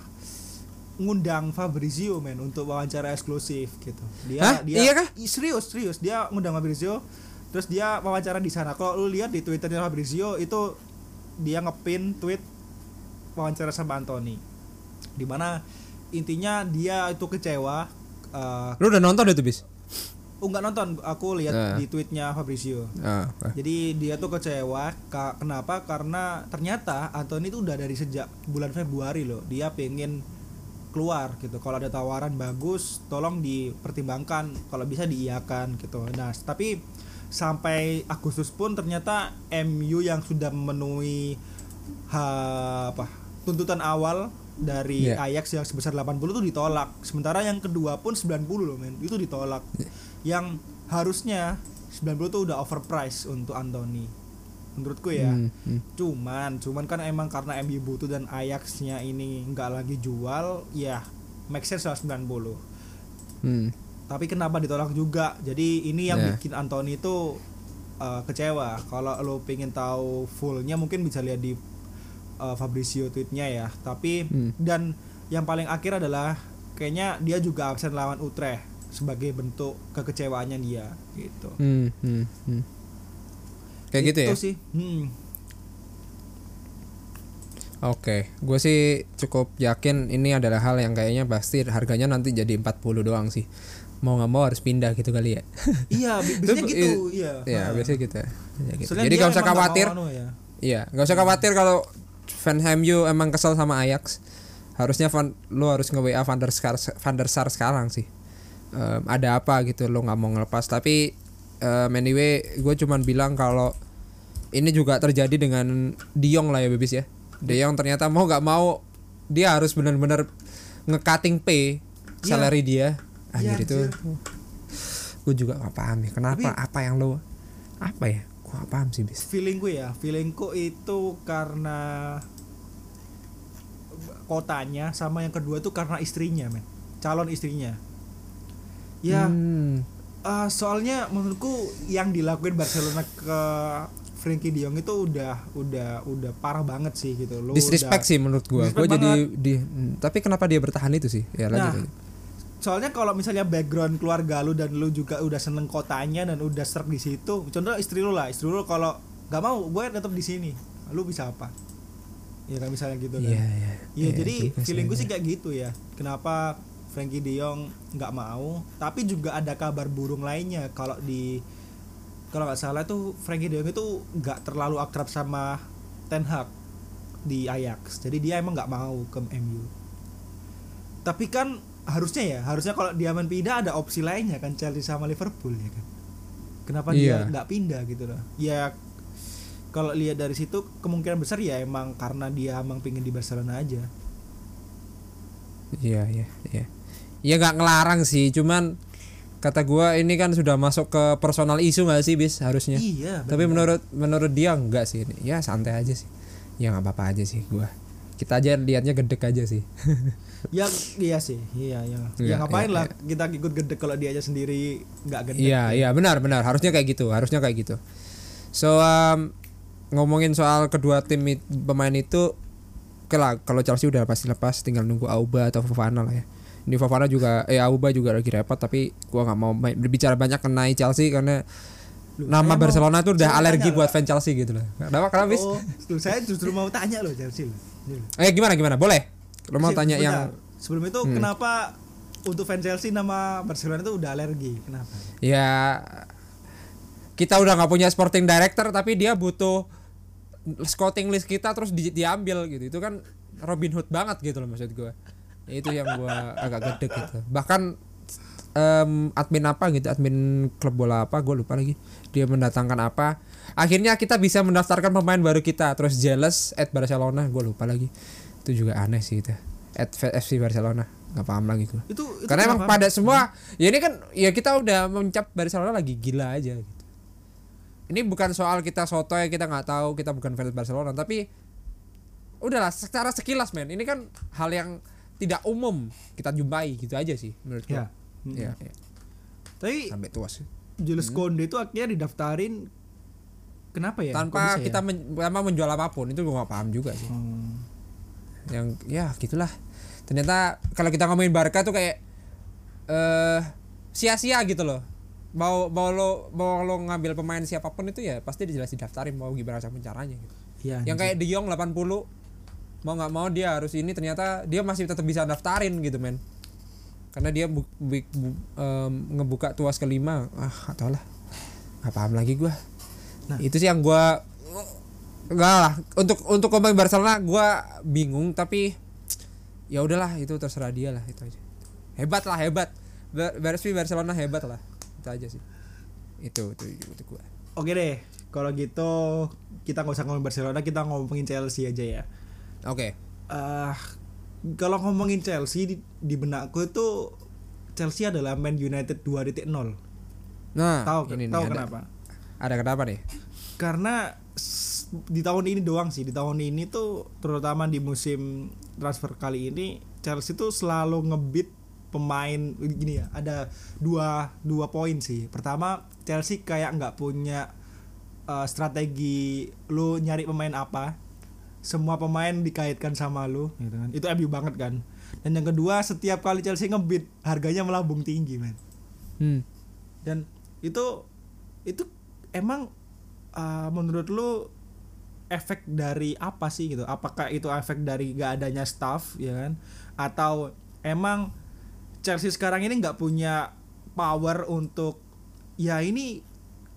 ngundang Fabrizio men untuk wawancara eksklusif gitu. Dia Hah? dia Iya kah? serius serius dia ngundang Fabrizio terus dia wawancara di sana. Kalau lu lihat di Twitternya Fabrizio itu dia ngepin tweet wawancara sama Anthony. Di mana intinya dia itu kecewa eh, Lu udah nonton itu bis? Oh nggak nonton, aku lihat Nah. di tweetnya Fabrizio. Ah, ah. Jadi dia tuh kecewa, ka- kenapa? Karena ternyata Anthony itu udah dari sejak bulan Februari loh, dia pengen keluar gitu. Kalau ada tawaran bagus, tolong dipertimbangkan. Kalau bisa diiakan gitu. Nah, tapi sampai Agustus pun ternyata MU yang sudah memenuhi ha, apa tuntutan awal dari Iya. Ajax yang sebesar 80 itu ditolak. Sementara yang kedua pun 90 loh men, itu ditolak. Yang harusnya 90 itu udah overpriced untuk Anthony. Menurutku ya. Hmm, hmm. Cuman, cuman kan emang karena MU butuh dan Ajax-nya ini nggak lagi jual, ya make sense lah 90. Hmm. Tapi kenapa ditolak juga? Jadi ini yang Ya. bikin Anthony itu uh, kecewa. Kalau lo pengen tahu fullnya mungkin bisa lihat di uh, Fabrizio tweetnya ya. Tapi Hmm. dan yang paling akhir adalah kayaknya dia juga absen lawan Utrecht sebagai bentuk kekecewaannya dia gitu. Hmm, hmm, hmm. Kayak gitu ya. Itu sih. Hmm. Oke, gue sih cukup yakin ini adalah hal yang kayaknya pasti harganya nanti jadi 40 doang sih. Mau nggak mau harus pindah gitu kali ya. Iya, bi- biasanya Itu- gitu, iya. ya, Nah. biasanya gitu. Ya, gitu. Soalnya Jadi nggak usah khawatir. mau anu ya. Iya, nggak usah khawatir kalau fans MU emang kesel sama Ajax. Harusnya Van, lo harus nge WA Van der Sar, Van der Sar sekarang sih. Em, ada apa gitu lo nggak mau ngelepas. Tapi em, anyway, gue cuman bilang kalau ini juga terjadi dengan Diong lah ya Bebis ya. Diong ternyata mau nggak mau dia harus benar-benar nge-cutting pay Iya. salary dia. Anjir itu gue juga gak paham ya kenapa apa yang lo apa ya gue gak paham sih bis Feelingku ya, feelingku itu karena kotanya sama yang kedua itu karena istrinya, men. Calon istrinya. Ya, Hmm. eh, soalnya menurutku yang dilakuin Barcelona ke Frankie De Jong itu udah udah udah parah banget sih gitu loh. disrespect sih menurut gua. Gua Disrespect jadi di hmm, tapi kenapa dia bertahan itu sih? Ya lanjut. Nah, lanjut. Soalnya kalau misalnya background keluarga lu dan lu juga udah seneng kotanya dan udah serak di situ contoh istri lu lah istri lu kalau nggak mau gue tetap di sini lu bisa apa ya kan misalnya gitu kan Iya, iya. Iya, jadi juga sih, feeling gue sih kayak gitu ya. Kenapa Frankie De Jong nggak mau? Tapi juga ada kabar burung lainnya kalau di kalau nggak salah tuh Frankie De Jong itu nggak terlalu akrab sama Ten Hag di Ajax. Jadi dia emang nggak mau ke MU. Tapi kan harusnya ya, harusnya kalau dia main pindah ada opsi lainnya kan Chelsea sama Liverpool ya kan. Kenapa dia Iya. nggak pindah gitu loh? Ya kalau lihat dari situ kemungkinan besar ya emang karena dia emang pingin di Barcelona aja. Iya, iya, iya. Ya nggak ngelarang sih, cuman kata gua ini kan sudah masuk ke personal isu nggak sih bis harusnya. Iya. Tapi menurut menurut dia enggak sih. Ya santai aja sih. Ya nggak apa-apa aja sih gua. Kita aja liatnya gedek aja sih. ya iya sih, iya iya. Iya, ya ngapain iya, lah kita ikut gede kalau dia aja sendiri nggak gede. Iya, iya benar benar. Harusnya kayak gitu, harusnya kayak gitu. So um, ngomongin soal kedua tim it- pemain itu oke lah kalau Chelsea udah pasti lepas tinggal nunggu Auba atau Fofana lah ya. Ini Fofana juga eh Auba juga lagi repot tapi gua nggak mau main- berbicara banyak mengenai Chelsea karena Loh, nama Barcelona tuh udah alergi buat loh. fans Chelsea gitu loh. Kenapa kenapa bis? Oh, saya justru mau tanya loh Chelsea loh. Eh gimana gimana? Boleh. Lo mau tanya yang sebelum itu Hmm. kenapa untuk fans Chelsea nama Barcelona itu udah alergi? Kenapa? ya kita udah nggak punya sporting director tapi dia butuh scouting list kita terus di- diambil gitu. Itu kan Robin Hood banget gitu loh maksud gue itu yang gue agak gede gitu. Bahkan em, admin apa gitu admin klub bola apa gue lupa lagi. Dia mendatangkan apa. Akhirnya kita bisa mendaftarkan pemain baru kita. Terus jealous at Barcelona gue lupa lagi itu juga aneh sih itu at FC Barcelona nggak paham lagi gue Itu, itu karena emang pada semua ya ini kan ya kita udah mencap Barcelona lagi gila aja gitu. Ini bukan soal kita soto ya kita nggak tahu kita bukan fans Barcelona tapi udahlah secara sekilas men ini kan hal yang tidak umum kita jumpai gitu aja sih menurut Ya. gua. Ya, ya. Tapi sampai tua sih. Jules Konde itu akhirnya didaftarin kenapa ya? Tanpa ya? kita men, tanpa menjual apa pun itu gua nggak paham juga sih. Hmm. Yang ya gitulah. Ternyata kalau kita ngomongin Barca tuh kayak eh sia-sia gitu loh. Mau mau lo mau lo ngambil pemain siapa pun itu ya pasti jelas didaftarin mau gimana sama caranya gitu. Iya. yang kayak De Jong 80 mau nggak mau dia harus ini ternyata dia masih tetap bisa daftarin gitu men. Karena dia bu, bu- bu- em, ngebuka tuas kelima. Ah atau lah. Nggak paham lagi gua. Nah. itu sih yang gua enggak lah. Untuk untuk ngomongin Barcelona gua bingung tapi ya udahlah itu terserah dia lah itu aja. Hebat lah hebat. Barca Barcelona hebat lah. Itu aja sih. Itu itu itu gua. Oke deh, kalau gitu kita nggak usah ngomongin Barcelona, kita ngomongin Chelsea aja ya. oke. Eh kalau ngomongin Chelsea di, di benakku itu Chelsea adalah Man United 2.0. nah Tahu tahu ada- kenapa? ada kenapa nih? Karena di tahun ini doang sih, di tahun ini tuh terutama di musim transfer kali ini Chelsea tuh selalu ngebit pemain gini ya. Ada dua dua poin sih. Pertama, Chelsea kayak nggak punya eh, strategi lu nyari pemain apa. Semua pemain dikaitkan sama lu gitu kan. Itu MU banget kan. dan yang kedua setiap kali Chelsea ngebid harganya melambung tinggi men Hmm. dan itu itu emang uh, menurut lu efek dari apa sih gitu? Apakah itu efek dari gak adanya staff ya kan? Atau emang Chelsea sekarang ini nggak punya power untuk ya ini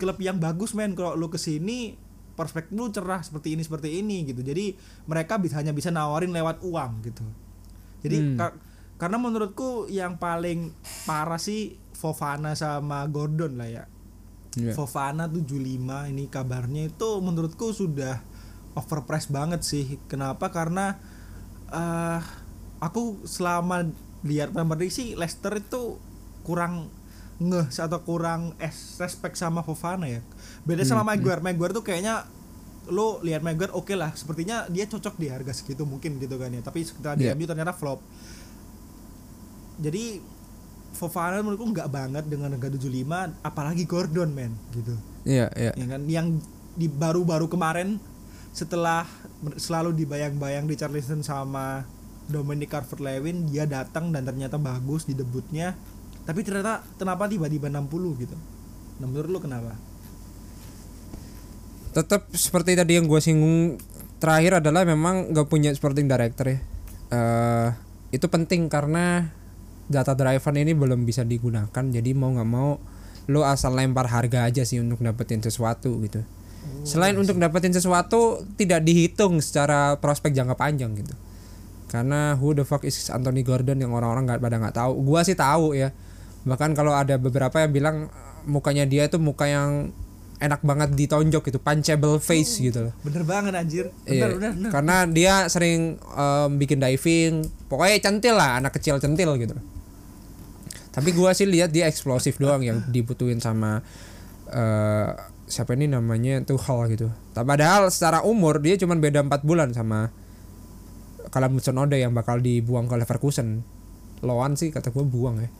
klub yang bagus men. Kalau lu ke sini perspektif lu cerah seperti ini seperti ini gitu. Jadi mereka bisa hanya bisa nawarin lewat uang gitu. Jadi Hmm. ka- karena menurutku yang paling parah sih Fofana sama Gordon lah ya. Iya. Fofana 75 ini kabarnya itu menurutku sudah overpriced banget sih. Kenapa? Karena eh aku selama lihat Premier League sih Leicester itu kurang ngeh atau kurang es respect sama Fofana ya. Beda sama Maguire. Maguire tuh kayaknya lo lihat Maguire oke lah, sepertinya dia cocok di harga segitu mungkin gitu kan ya. Tapi setelah Iya. di MU ternyata flop. Jadi Fofana menurutku nggak banget dengan harga 75 apalagi Gordon men gitu Iya, iya. ya kan yang di baru-baru kemarin setelah selalu dibayang-bayang di Charleston sama Dominic Calvert-Lewin dia datang dan ternyata bagus di debutnya. Tapi ternyata kenapa tiba-tiba 60 gitu? Nah menurut lu kenapa? Tetap seperti tadi yang gue singgung terakhir adalah memang gak punya sporting director ya. Eh, itu penting karena data driven ini belum bisa digunakan. Jadi mau nggak mau lo asal lempar harga aja sih untuk dapetin sesuatu gitu selain untuk dapetin sesuatu tidak dihitung secara prospek jangka panjang gitu. Karena who the fuck is Anthony Gordon yang orang-orang nggak pada nggak tahu. Gua sih tahu ya. Bahkan kalau ada beberapa yang bilang eh, mukanya dia itu muka yang enak banget ditonjok gitu punchable face gitu loh. Bener banget anjir. Iya, bener bener, bener. karena dia sering em, bikin diving. Pokoknya centil lah anak kecil centil gitu tapi gua sih lihat dia eksplosif doang yang dibutuhin sama eh siapa ini namanya Tuchel gitu. Tapi padahal secara umur dia cuma beda empat bulan sama kalau Hudson Odoi yang bakal dibuang ke Leverkusen. Loan sih kata gua buang ya.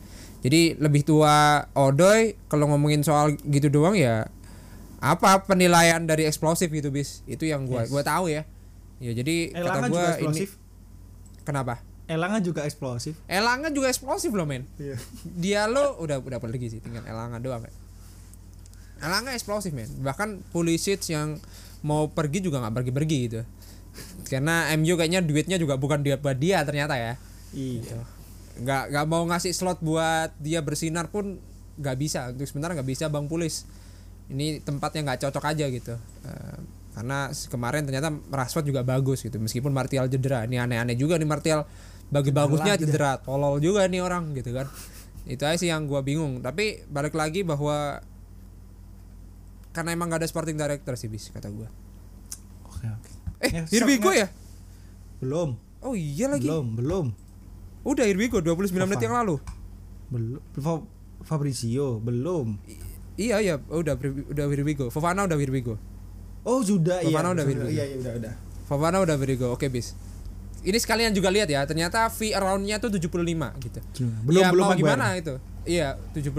Jadi lebih tua Odoi kalau ngomongin soal gitu doang ya apa penilaian dari eksplosif gitu bis? Itu yang gua Yes. gua tahu ya. Ya jadi kata Elanga gua juga ini kenapa? Elanga juga eksplosif. Elanga juga eksplosif loh men. Iya. Dia lo udah udah pergi sih tinggal Elanga doang ya Elanga eksplosif men. Bahkan Pulisic yang mau pergi juga nggak pergi-pergi gitu. Karena MU kayaknya duitnya juga bukan dia buat dia ternyata ya. Iya. Nggak nggak mau ngasih slot buat dia bersinar pun nggak bisa. Untuk sementara nggak bisa bang Pulis. Ini tempatnya nggak cocok aja gitu. Eh, karena kemarin ternyata Rashford juga bagus gitu. Meskipun Martial cedera. Ini aneh-aneh juga nih Martial. Bagi bagusnya cedera. Tolol juga nih orang gitu kan. Itu aja sih yang gua bingung. Tapi balik lagi bahwa karena emang gak ada sporting director sih bis kata gua oke oke eh Ya, here we shock go nggak? ya belum oh iya lagi belum belum udah we go 29 menit yang lalu belum Fa- Fabrizio belum Iya iya udah udah here we go. Fofana udah here we go. oh sudah iya Fofana udah sudah, Virgo. iya iya udah udah Fofana udah here we go. Oke bis. Ini sekalian juga lihat ya, ternyata fee around-nya tuh 75 gitu. belum ya, belum mau gimana itu? Iya, 75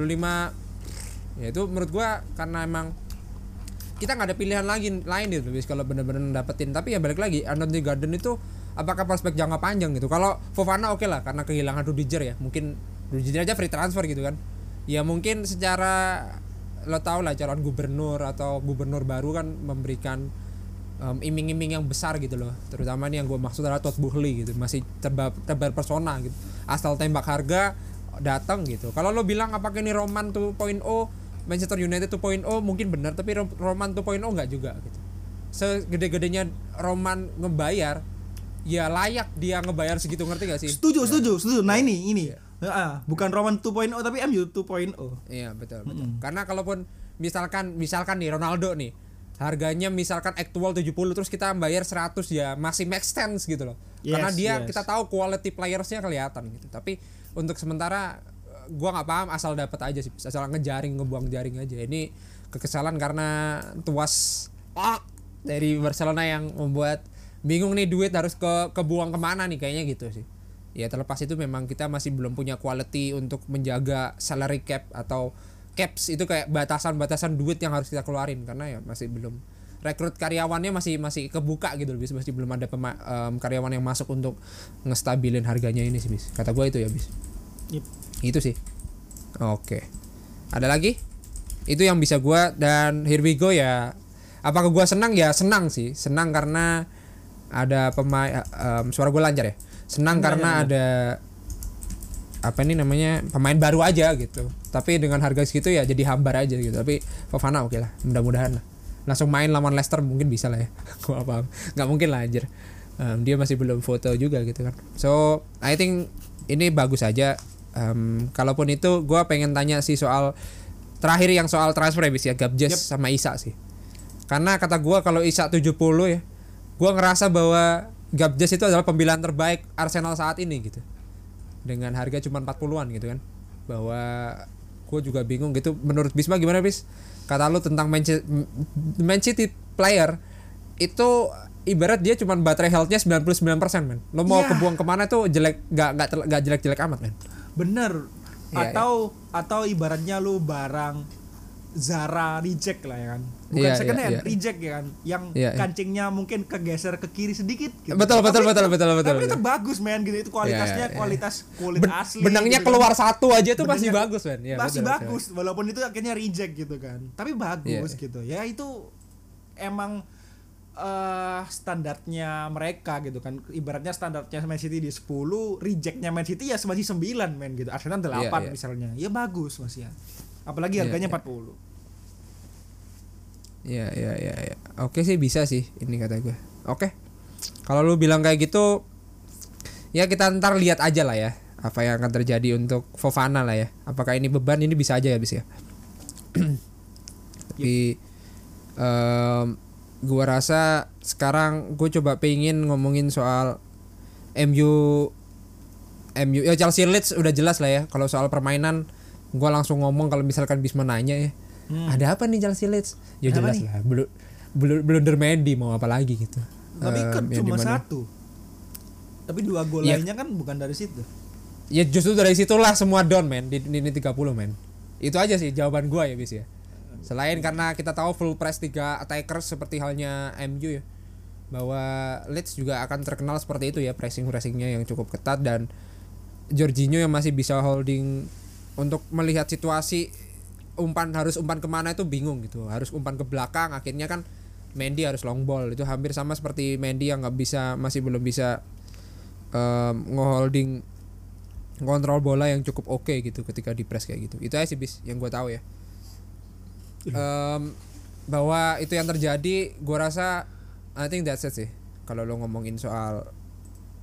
ya itu menurut gua karena emang kita nggak ada pilihan lagi lain gitu bis kalau bener-bener dapetin. Tapi ya balik lagi Anthony Garden itu apakah prospek jangka panjang gitu? Kalau Fofana oke lah karena kehilangan Rudiger ya. Mungkin Rudiger aja free transfer gitu kan. Ya mungkin secara lo tau lah calon gubernur atau gubernur baru kan memberikan em, iming-iming yang besar gitu loh. Terutama nih yang gue maksud adalah Todd Boehly gitu masih tebar tebar persona gitu. Asal tembak harga datang gitu. Kalau lo bilang apakah ini Roman 2.0 Manchester United 2.0 mungkin benar tapi Ro- Roman 2.0 nggak juga gitu. Segede-gedenya Roman ngebayar ya layak dia ngebayar segitu ngerti gak sih? Setuju setuju setuju. Nah ini ini. Ah, bukan Roman 2.0 tapi MU 2.0 Iya betul betul. Karena kalaupun misalkan misalkan nih Ronaldo nih harganya misalkan actual 70 terus kita bayar 100 ya masih make sense gitu loh. Yes, Karena dia yes. kita tahu quality playersnya kelihatan gitu. Tapi untuk sementara gua nggak paham asal dapat aja sih asal ngejaring ngebuang jaring aja. Ini kekesalan karena tuas ah, dari Barcelona yang membuat bingung nih duit harus ke kebuang ke mana nih kayaknya gitu sih. Ya terlepas itu memang kita masih belum punya quality untuk menjaga salary cap atau caps. Itu kayak batasan-batasan duit yang harus kita keluarin karena ya masih belum. Rekrut karyawannya masih masih kebuka gitu bis. Masih belum ada em, karyawan yang masuk untuk ngestabilin harganya ini sih bis. Kata gue itu ya bis Yep. itu sih. Oke. Ada lagi? Itu yang bisa gua dan here we go ya. Apakah gua senang? Ya senang sih. Senang karena ada pemain em, suara gue lancar ya. Senang karena ada apa ini namanya pemain baru aja gitu. Tapi dengan harga segitu ya jadi hambar aja gitu. Tapi Fofana oke lah mudah-mudahan lah. Langsung main lawan Leicester mungkin bisa lah ya. Gua paham. Nggak mungkin lah anjir. Em, dia masih belum foto juga gitu kan. So I think ini bagus aja Em, kalaupun itu gua pengen tanya sih soal terakhir yang soal transfer habis ya Gabjes Yep. sama Isa sih. Karena kata gua kalau Isa 70 ya gua ngerasa bahwa Gabjes itu adalah pembelian terbaik Arsenal saat ini gitu. Dengan harga cuma 40-an gitu kan. Bahwa gue juga bingung gitu. Menurut Bisma gimana Bis? Kata lu tentang Man City, player itu ibarat dia cuma baterai healthnya 99% men. Lo mau Iya. kebuang ke mana tuh jelek gak, gak, gak jelek-jelek amat men bener Iya, atau atau ibaratnya lu barang Zara reject lah ya kan bukan Iya, second hand iya. reject ya kan yang Iya, iya. kancingnya mungkin kegeser ke kiri sedikit gitu. Betul, betul, Tapi betul, itu- betul, betul, tapi itu betul. bagus men gitu itu kualitasnya Iya, iya, iya. kualitas kulit Ben- asli benangnya gitu kan. keluar satu aja tuh masih bagus men ya, masih betul, betul. bagus walaupun itu akhirnya reject gitu kan tapi bagus Iya. gitu ya itu emang eh standarnya mereka gitu kan ibaratnya standarnya Man City di 10 rejectnya Man City ya masih 9 men gitu Arsenal 8 Iya, iya. misalnya ya bagus Mas ya apalagi Iya, harganya iya. 40 Iya iya iya iya. Oke sih bisa sih ini kata gue. Oke. Kalau lu bilang kayak gitu ya kita ntar lihat aja lah ya apa yang akan terjadi untuk Fofana lah ya. Apakah ini beban ini bisa aja ya bisa ya. Tapi em, gua rasa sekarang gue coba pengen ngomongin soal MU MU ya Chelsea Leeds udah jelas lah ya. Kalau soal permainan gua langsung ngomong kalau misalkan Bisma nanya ya Hmm. ada apa nih Chelsea Leeds? Ya jelas nih? lah belum belum blunder Mendy mau apa lagi gitu. Tapi kan yang cuma dimana- satu. Tapi dua gol Iya. lainnya kan bukan dari situ. Ya justru dari situlah semua down men. Di di 30 men. Itu aja sih jawaban gua ya bis ya selain karena kita tahu full press tiga attackers seperti halnya MU ya bahwa Leeds juga akan terkenal seperti itu ya pressing pressingnya yang cukup ketat dan Jorginho yang masih bisa holding untuk melihat situasi umpan harus umpan ke mana itu bingung gitu. Harus umpan ke belakang akhirnya kan Mendy harus long ball. Itu hampir sama seperti Mendy yang nggak bisa masih belum bisa em, ngeholding ngontrol bola yang cukup oke gitu ketika di press kayak gitu. Itu aja sih bis yang gue tahu ya Em, bahwa itu yang terjadi gue rasa I think that's it sih kalau lo ngomongin soal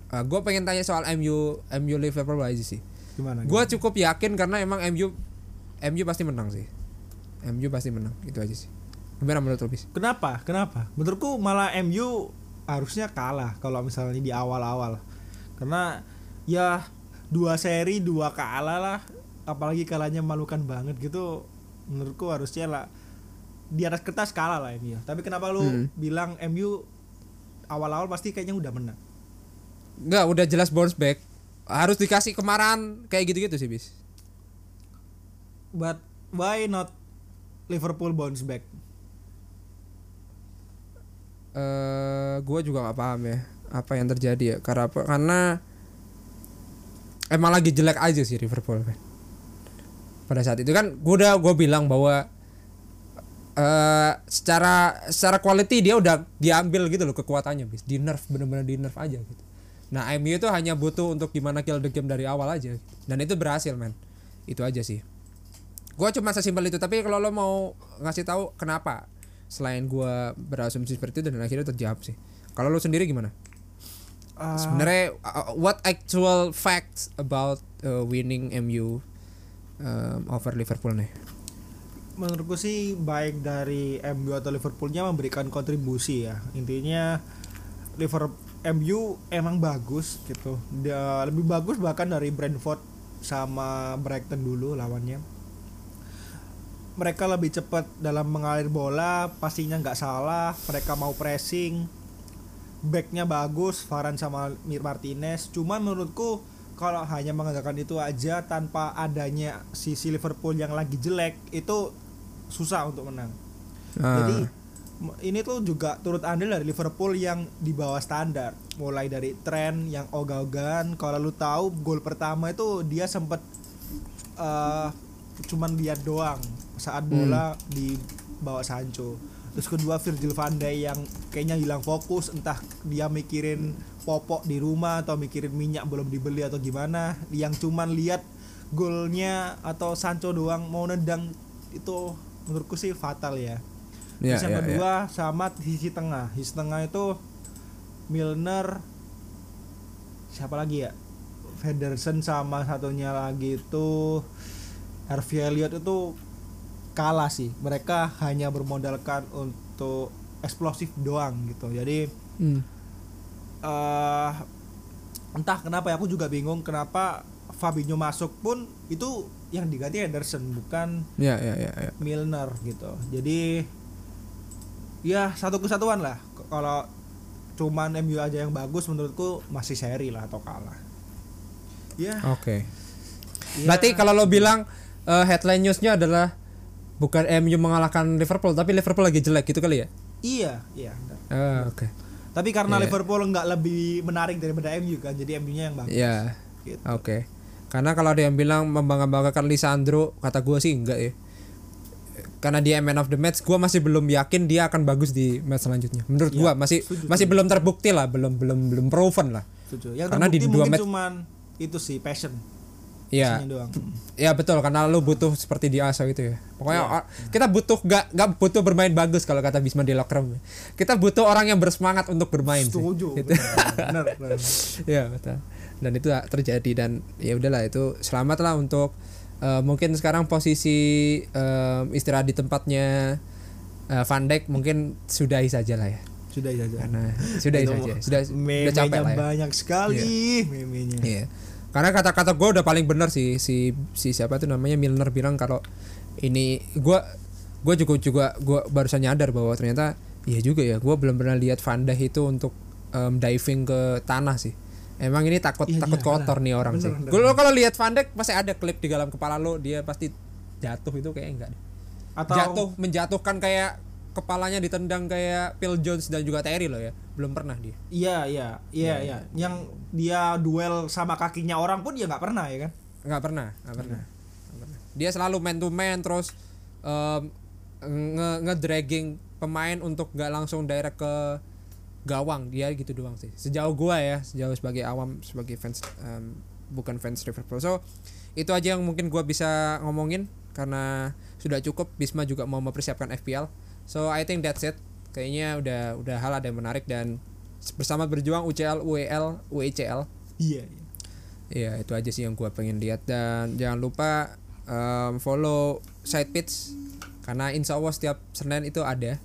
gue pengen tanya soal MU MU Liverpool aja sih gimana gue cukup yakin karena emang MU MU pasti menang sih MU pasti menang itu aja sih gimana menurut lo bis Kenapa? Kenapa? Menurutku malah MU harusnya kalah kalau misalnya di awal-awal. Karena ya dua seri dua kalah lah, apalagi kalahnya malukan banget gitu. Menurutku harusnya lah di atas kertas kalah lah MU. Tapi kenapa lu Hmm. bilang MU awal-awal pasti kayaknya udah menang? Enggak udah jelas bounce back harus dikasih kemarahan kayak gitu-gitu sih bis But why not Liverpool bounce back? eh gue juga nggak paham ya apa yang terjadi ya karena apa karena emang lagi jelek aja sih Liverpool kan pada saat itu kan gue udah gue bilang bahwa eh secara secara quality dia udah diambil gitu loh kekuatannya bis. Di nerf bener-bener di nerf aja gitu. Nah MU itu hanya butuh untuk gimana kill the game dari awal aja dan itu berhasil men. Itu aja sih. Gue cuma sesimpel itu tapi kalau lo mau ngasih tahu kenapa selain gue berasumsi seperti itu dan akhirnya terjawab sih. Kalau lo sendiri gimana? Ah, sebenarnya uh, what actual facts about uh, winning MU um, over Liverpool nih? Menurutku sih baik dari MU atau Liverpoolnya memberikan kontribusi ya. Intinya Liverpool MU emang bagus gitu. Dia lebih bagus bahkan dari Brentford sama Brighton dulu lawannya. Mereka lebih cepat dalam mengalir bola pastinya nggak salah mereka mau pressing. Backnya bagus Varane sama Mir Martinez. Cuman menurutku kalau hanya mengandalkan itu aja tanpa adanya sisi Liverpool yang lagi jelek itu susah untuk menang. Ah, jadi ini tuh juga turut andil dari Liverpool yang di bawah standar. Mulai dari tren yang ogah-ogahan kalau lu tahu gol pertama itu dia sempet eh cuman lihat doang saat bola di bawah Sancho terus kedua Virgil van Dijk yang kayaknya hilang fokus entah dia mikirin popok di rumah atau mikirin minyak belum dibeli atau gimana yang cuman lihat golnya atau Sancho doang mau nendang itu menurutku sih fatal ya Ya, Terus yang ya, kedua sama di sisi tengah. Di sisi tengah itu Milner siapa lagi ya? Federson sama satunya lagi itu Harvey Elliott itu kalah sih. Mereka hanya bermodalkan untuk eksplosif doang gitu. Jadi Hmm. eh entah kenapa ya aku juga bingung kenapa Fabinho masuk pun itu yang diganti Henderson bukan Ya, ya, ya, ya. Milner gitu. Jadi ya satu kesatuan lah. Kalau cuman MU aja yang bagus menurutku masih seri lah atau kalah. Ya. Oke. ya, Berarti kalau lo bilang eh, headline newsnya adalah bukan MU mengalahkan Liverpool, tapi Liverpool lagi jelek gitu kali ya? iya, iya. Ah, Oke. Tapi karena Iya. Liverpool nggak lebih menarik daripada MU kan, jadi MU-nya yang bagus. Ya. Gitu. Oke. Karena kalau ada yang bilang membangga-banggakan Lisandro, kata gua sih enggak ya. Karena dia man of the match, gua masih belum yakin dia akan bagus di match selanjutnya. Menurut Ya, gua masih setuju, masih belum terbukti lah, belum belum belum proven lah. Setuju. Yang Karena di dua match- cuman itu sih passion. Iya. Passionnya doang. Ya betul karena lu butuh seperti di ASO itu ya. Pokoknya Iya. or- kita butuh gak gak butuh bermain bagus kalau kata Bisma di locker room. Kita butuh orang yang bersemangat untuk bermain. sih. Setuju. Gitu. Benar, benar. ya betul. Dan itu terjadi dan ya udahlah itu selamat lah untuk eh, mungkin sekarang posisi eh, istirahat di tempatnya eh, Van Dijk mungkin sudahi saja lah ya. Sudah saja. Karena sudahi saja. Sudah sudah capek lah ya. banyak sekali memenya. Iya. Karena kata-kata gue udah paling benar sih si si siapa tuh namanya Milner bilang kalau ini gue gue juga juga gue barusan nyadar bahwa ternyata iya juga ya gue belum pernah lihat Van Dijk itu untuk em, diving ke tanah sih. Emang ini takut Iya, takut iyalah. kotor nih orang Bener, sih. bener. Gue kalau lihat Van Dijk pasti ada klip di dalam kepala lo dia pasti jatuh itu kayak enggak deh. Atau Jatuh menjatuhkan kayak kepalanya ditendang kayak Phil Jones dan juga Terry loh ya. Belum pernah dia. Iya iya iya iya. Yang dia duel sama kakinya orang pun dia nggak pernah ya kan? nggak pernah nggak pernah Nggak pernah. dia selalu man to man terus em, nge ngedragging pemain untuk nggak langsung direct ke gawang dia gitu doang sih sejauh gua ya sejauh sebagai awam sebagai fans em, bukan fans Liverpool so itu aja yang mungkin gua bisa ngomongin karena sudah cukup Bisma juga mau mempersiapkan FPL so I think that's it. Kayaknya udah udah hal ada yang menarik dan bersama berjuang UCL UEL UECL Iya. iya. Iya itu aja sih yang gua pengen lihat. Dan jangan lupa em, follow side pitch karena insya Allah setiap Senin itu ada.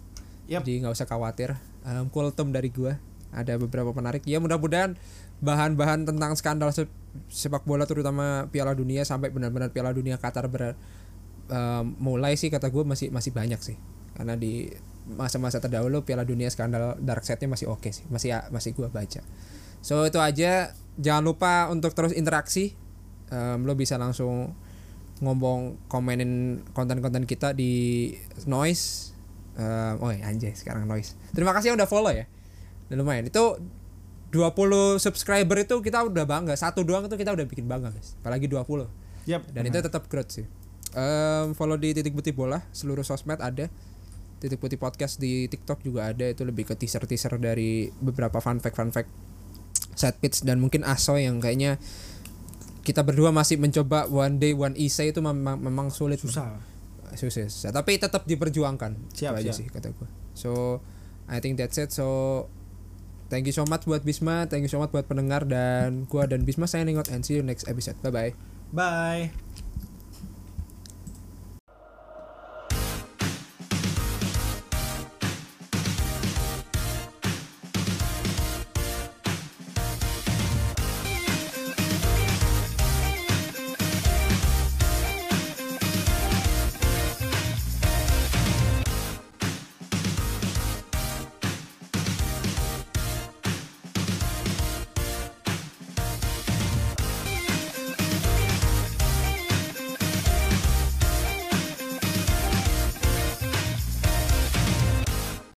Yap. jadi nggak usah khawatir. Um, kultum dari gua. Ada beberapa menarik. Ya mudah-mudahan bahan-bahan tentang skandal se- sepak bola terutama Piala Dunia sampai benar-benar Piala Dunia Qatar ber em, mulai sih kata gue masih masih banyak sih karena di masa-masa terdahulu Piala Dunia skandal dark setnya masih oke sih. Masih masih gua baca. So itu aja. Jangan lupa untuk terus interaksi. Em, lo bisa langsung ngomong komenin konten-konten kita di noise. Em, oh ya, anjay sekarang noise. Terima kasih yang udah follow ya. Dan lumayan. Itu 20 subscriber itu kita udah bangga. Satu doang itu kita udah bikin bangga guys. Apalagi 20 Yap. dan itu tetap growth sih. Em, follow di titik putih bola. Seluruh sosmed ada titik putih podcast di TikTok juga ada itu lebih ke teaser teaser dari beberapa fun fact fun fact set pitch dan mungkin aso yang kayaknya kita berdua masih mencoba one day one essay itu memang memang sulit. Susah. susah, susah. tapi tetap diperjuangkan. Siap, Itu aja sih kata gue so I think that's it. So thank you so much buat Bisma thank you so much buat pendengar dan gua dan Bisma signing out and see you next episode. Bye bye Bye.